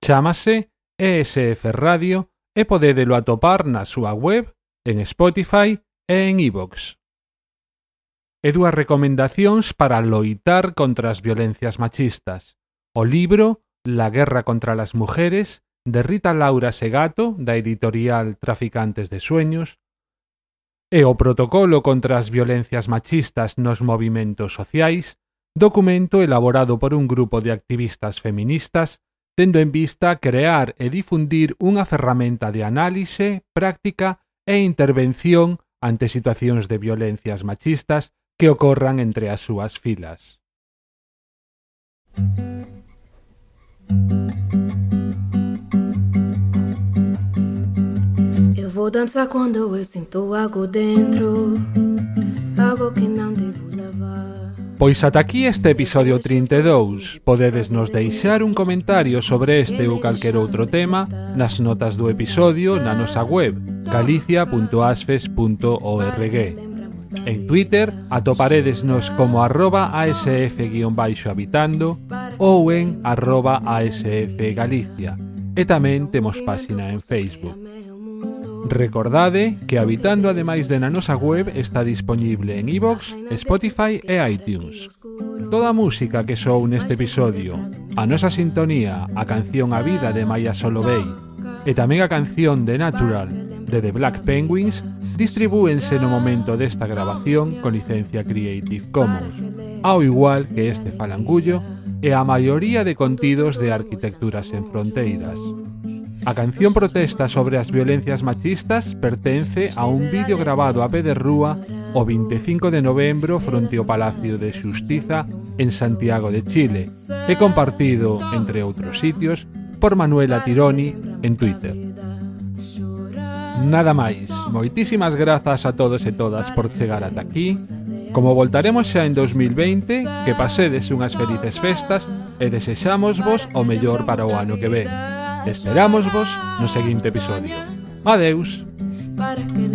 Chámase ESF Radio e podédelo atopar na súa web, en Spotify e en iVoox. E dúas recomendacións para loitar contra as violencias machistas. O libro La guerra contra las mujeres de Rita Laura Segato, da editorial Traficantes de Sueños, e o protocolo contra as violencias machistas nos movimentos sociais, documento elaborado por un grupo de activistas feministas tendo en vista crear e difundir unha ferramenta de análise, práctica e intervención ante situacións de violencias machistas que ocorran entre as súas filas. Mm -hmm. dança quando eu sinto algo dentro, algo que não devo lavar. Pois ata aquí este episodio 32. Podedes nos deixar un comentario sobre este ou calquer outro tema nas notas do episodio na nosa web galicia.asfes.org. En Twitter atoparedesnos como arroba asf-habitando ou en arroba asfgalicia. E tamén temos páxina en Facebook. Recordade que Habitando ademais de na nosa web está disponible en iVoox, Spotify e iTunes. Toda a música que sou neste episodio, a nosa sintonía, a canción A Vida de Maya Solovey e tamén a canción de Natural de The Black Penguins distribúense no momento desta grabación con licencia Creative Commons, ao igual que este falangullo e a maioría de contidos de Arquitecturas en Fronteiras. A canción protesta sobre as violencias machistas pertence a un vídeo grabado a pé de rúa o 25 de novembro fronte ao Palacio de Xustiza en Santiago de Chile e compartido, entre outros sitios, por Manuela Tironi en Twitter. Nada máis, moitísimas grazas a todos e todas por chegar ata aquí. Como voltaremos xa en 2020, que pasedes unhas felices festas e desexamos vos o mellor para o ano que ven. Esperámosvos no seguinte episodio. Adeus. Para que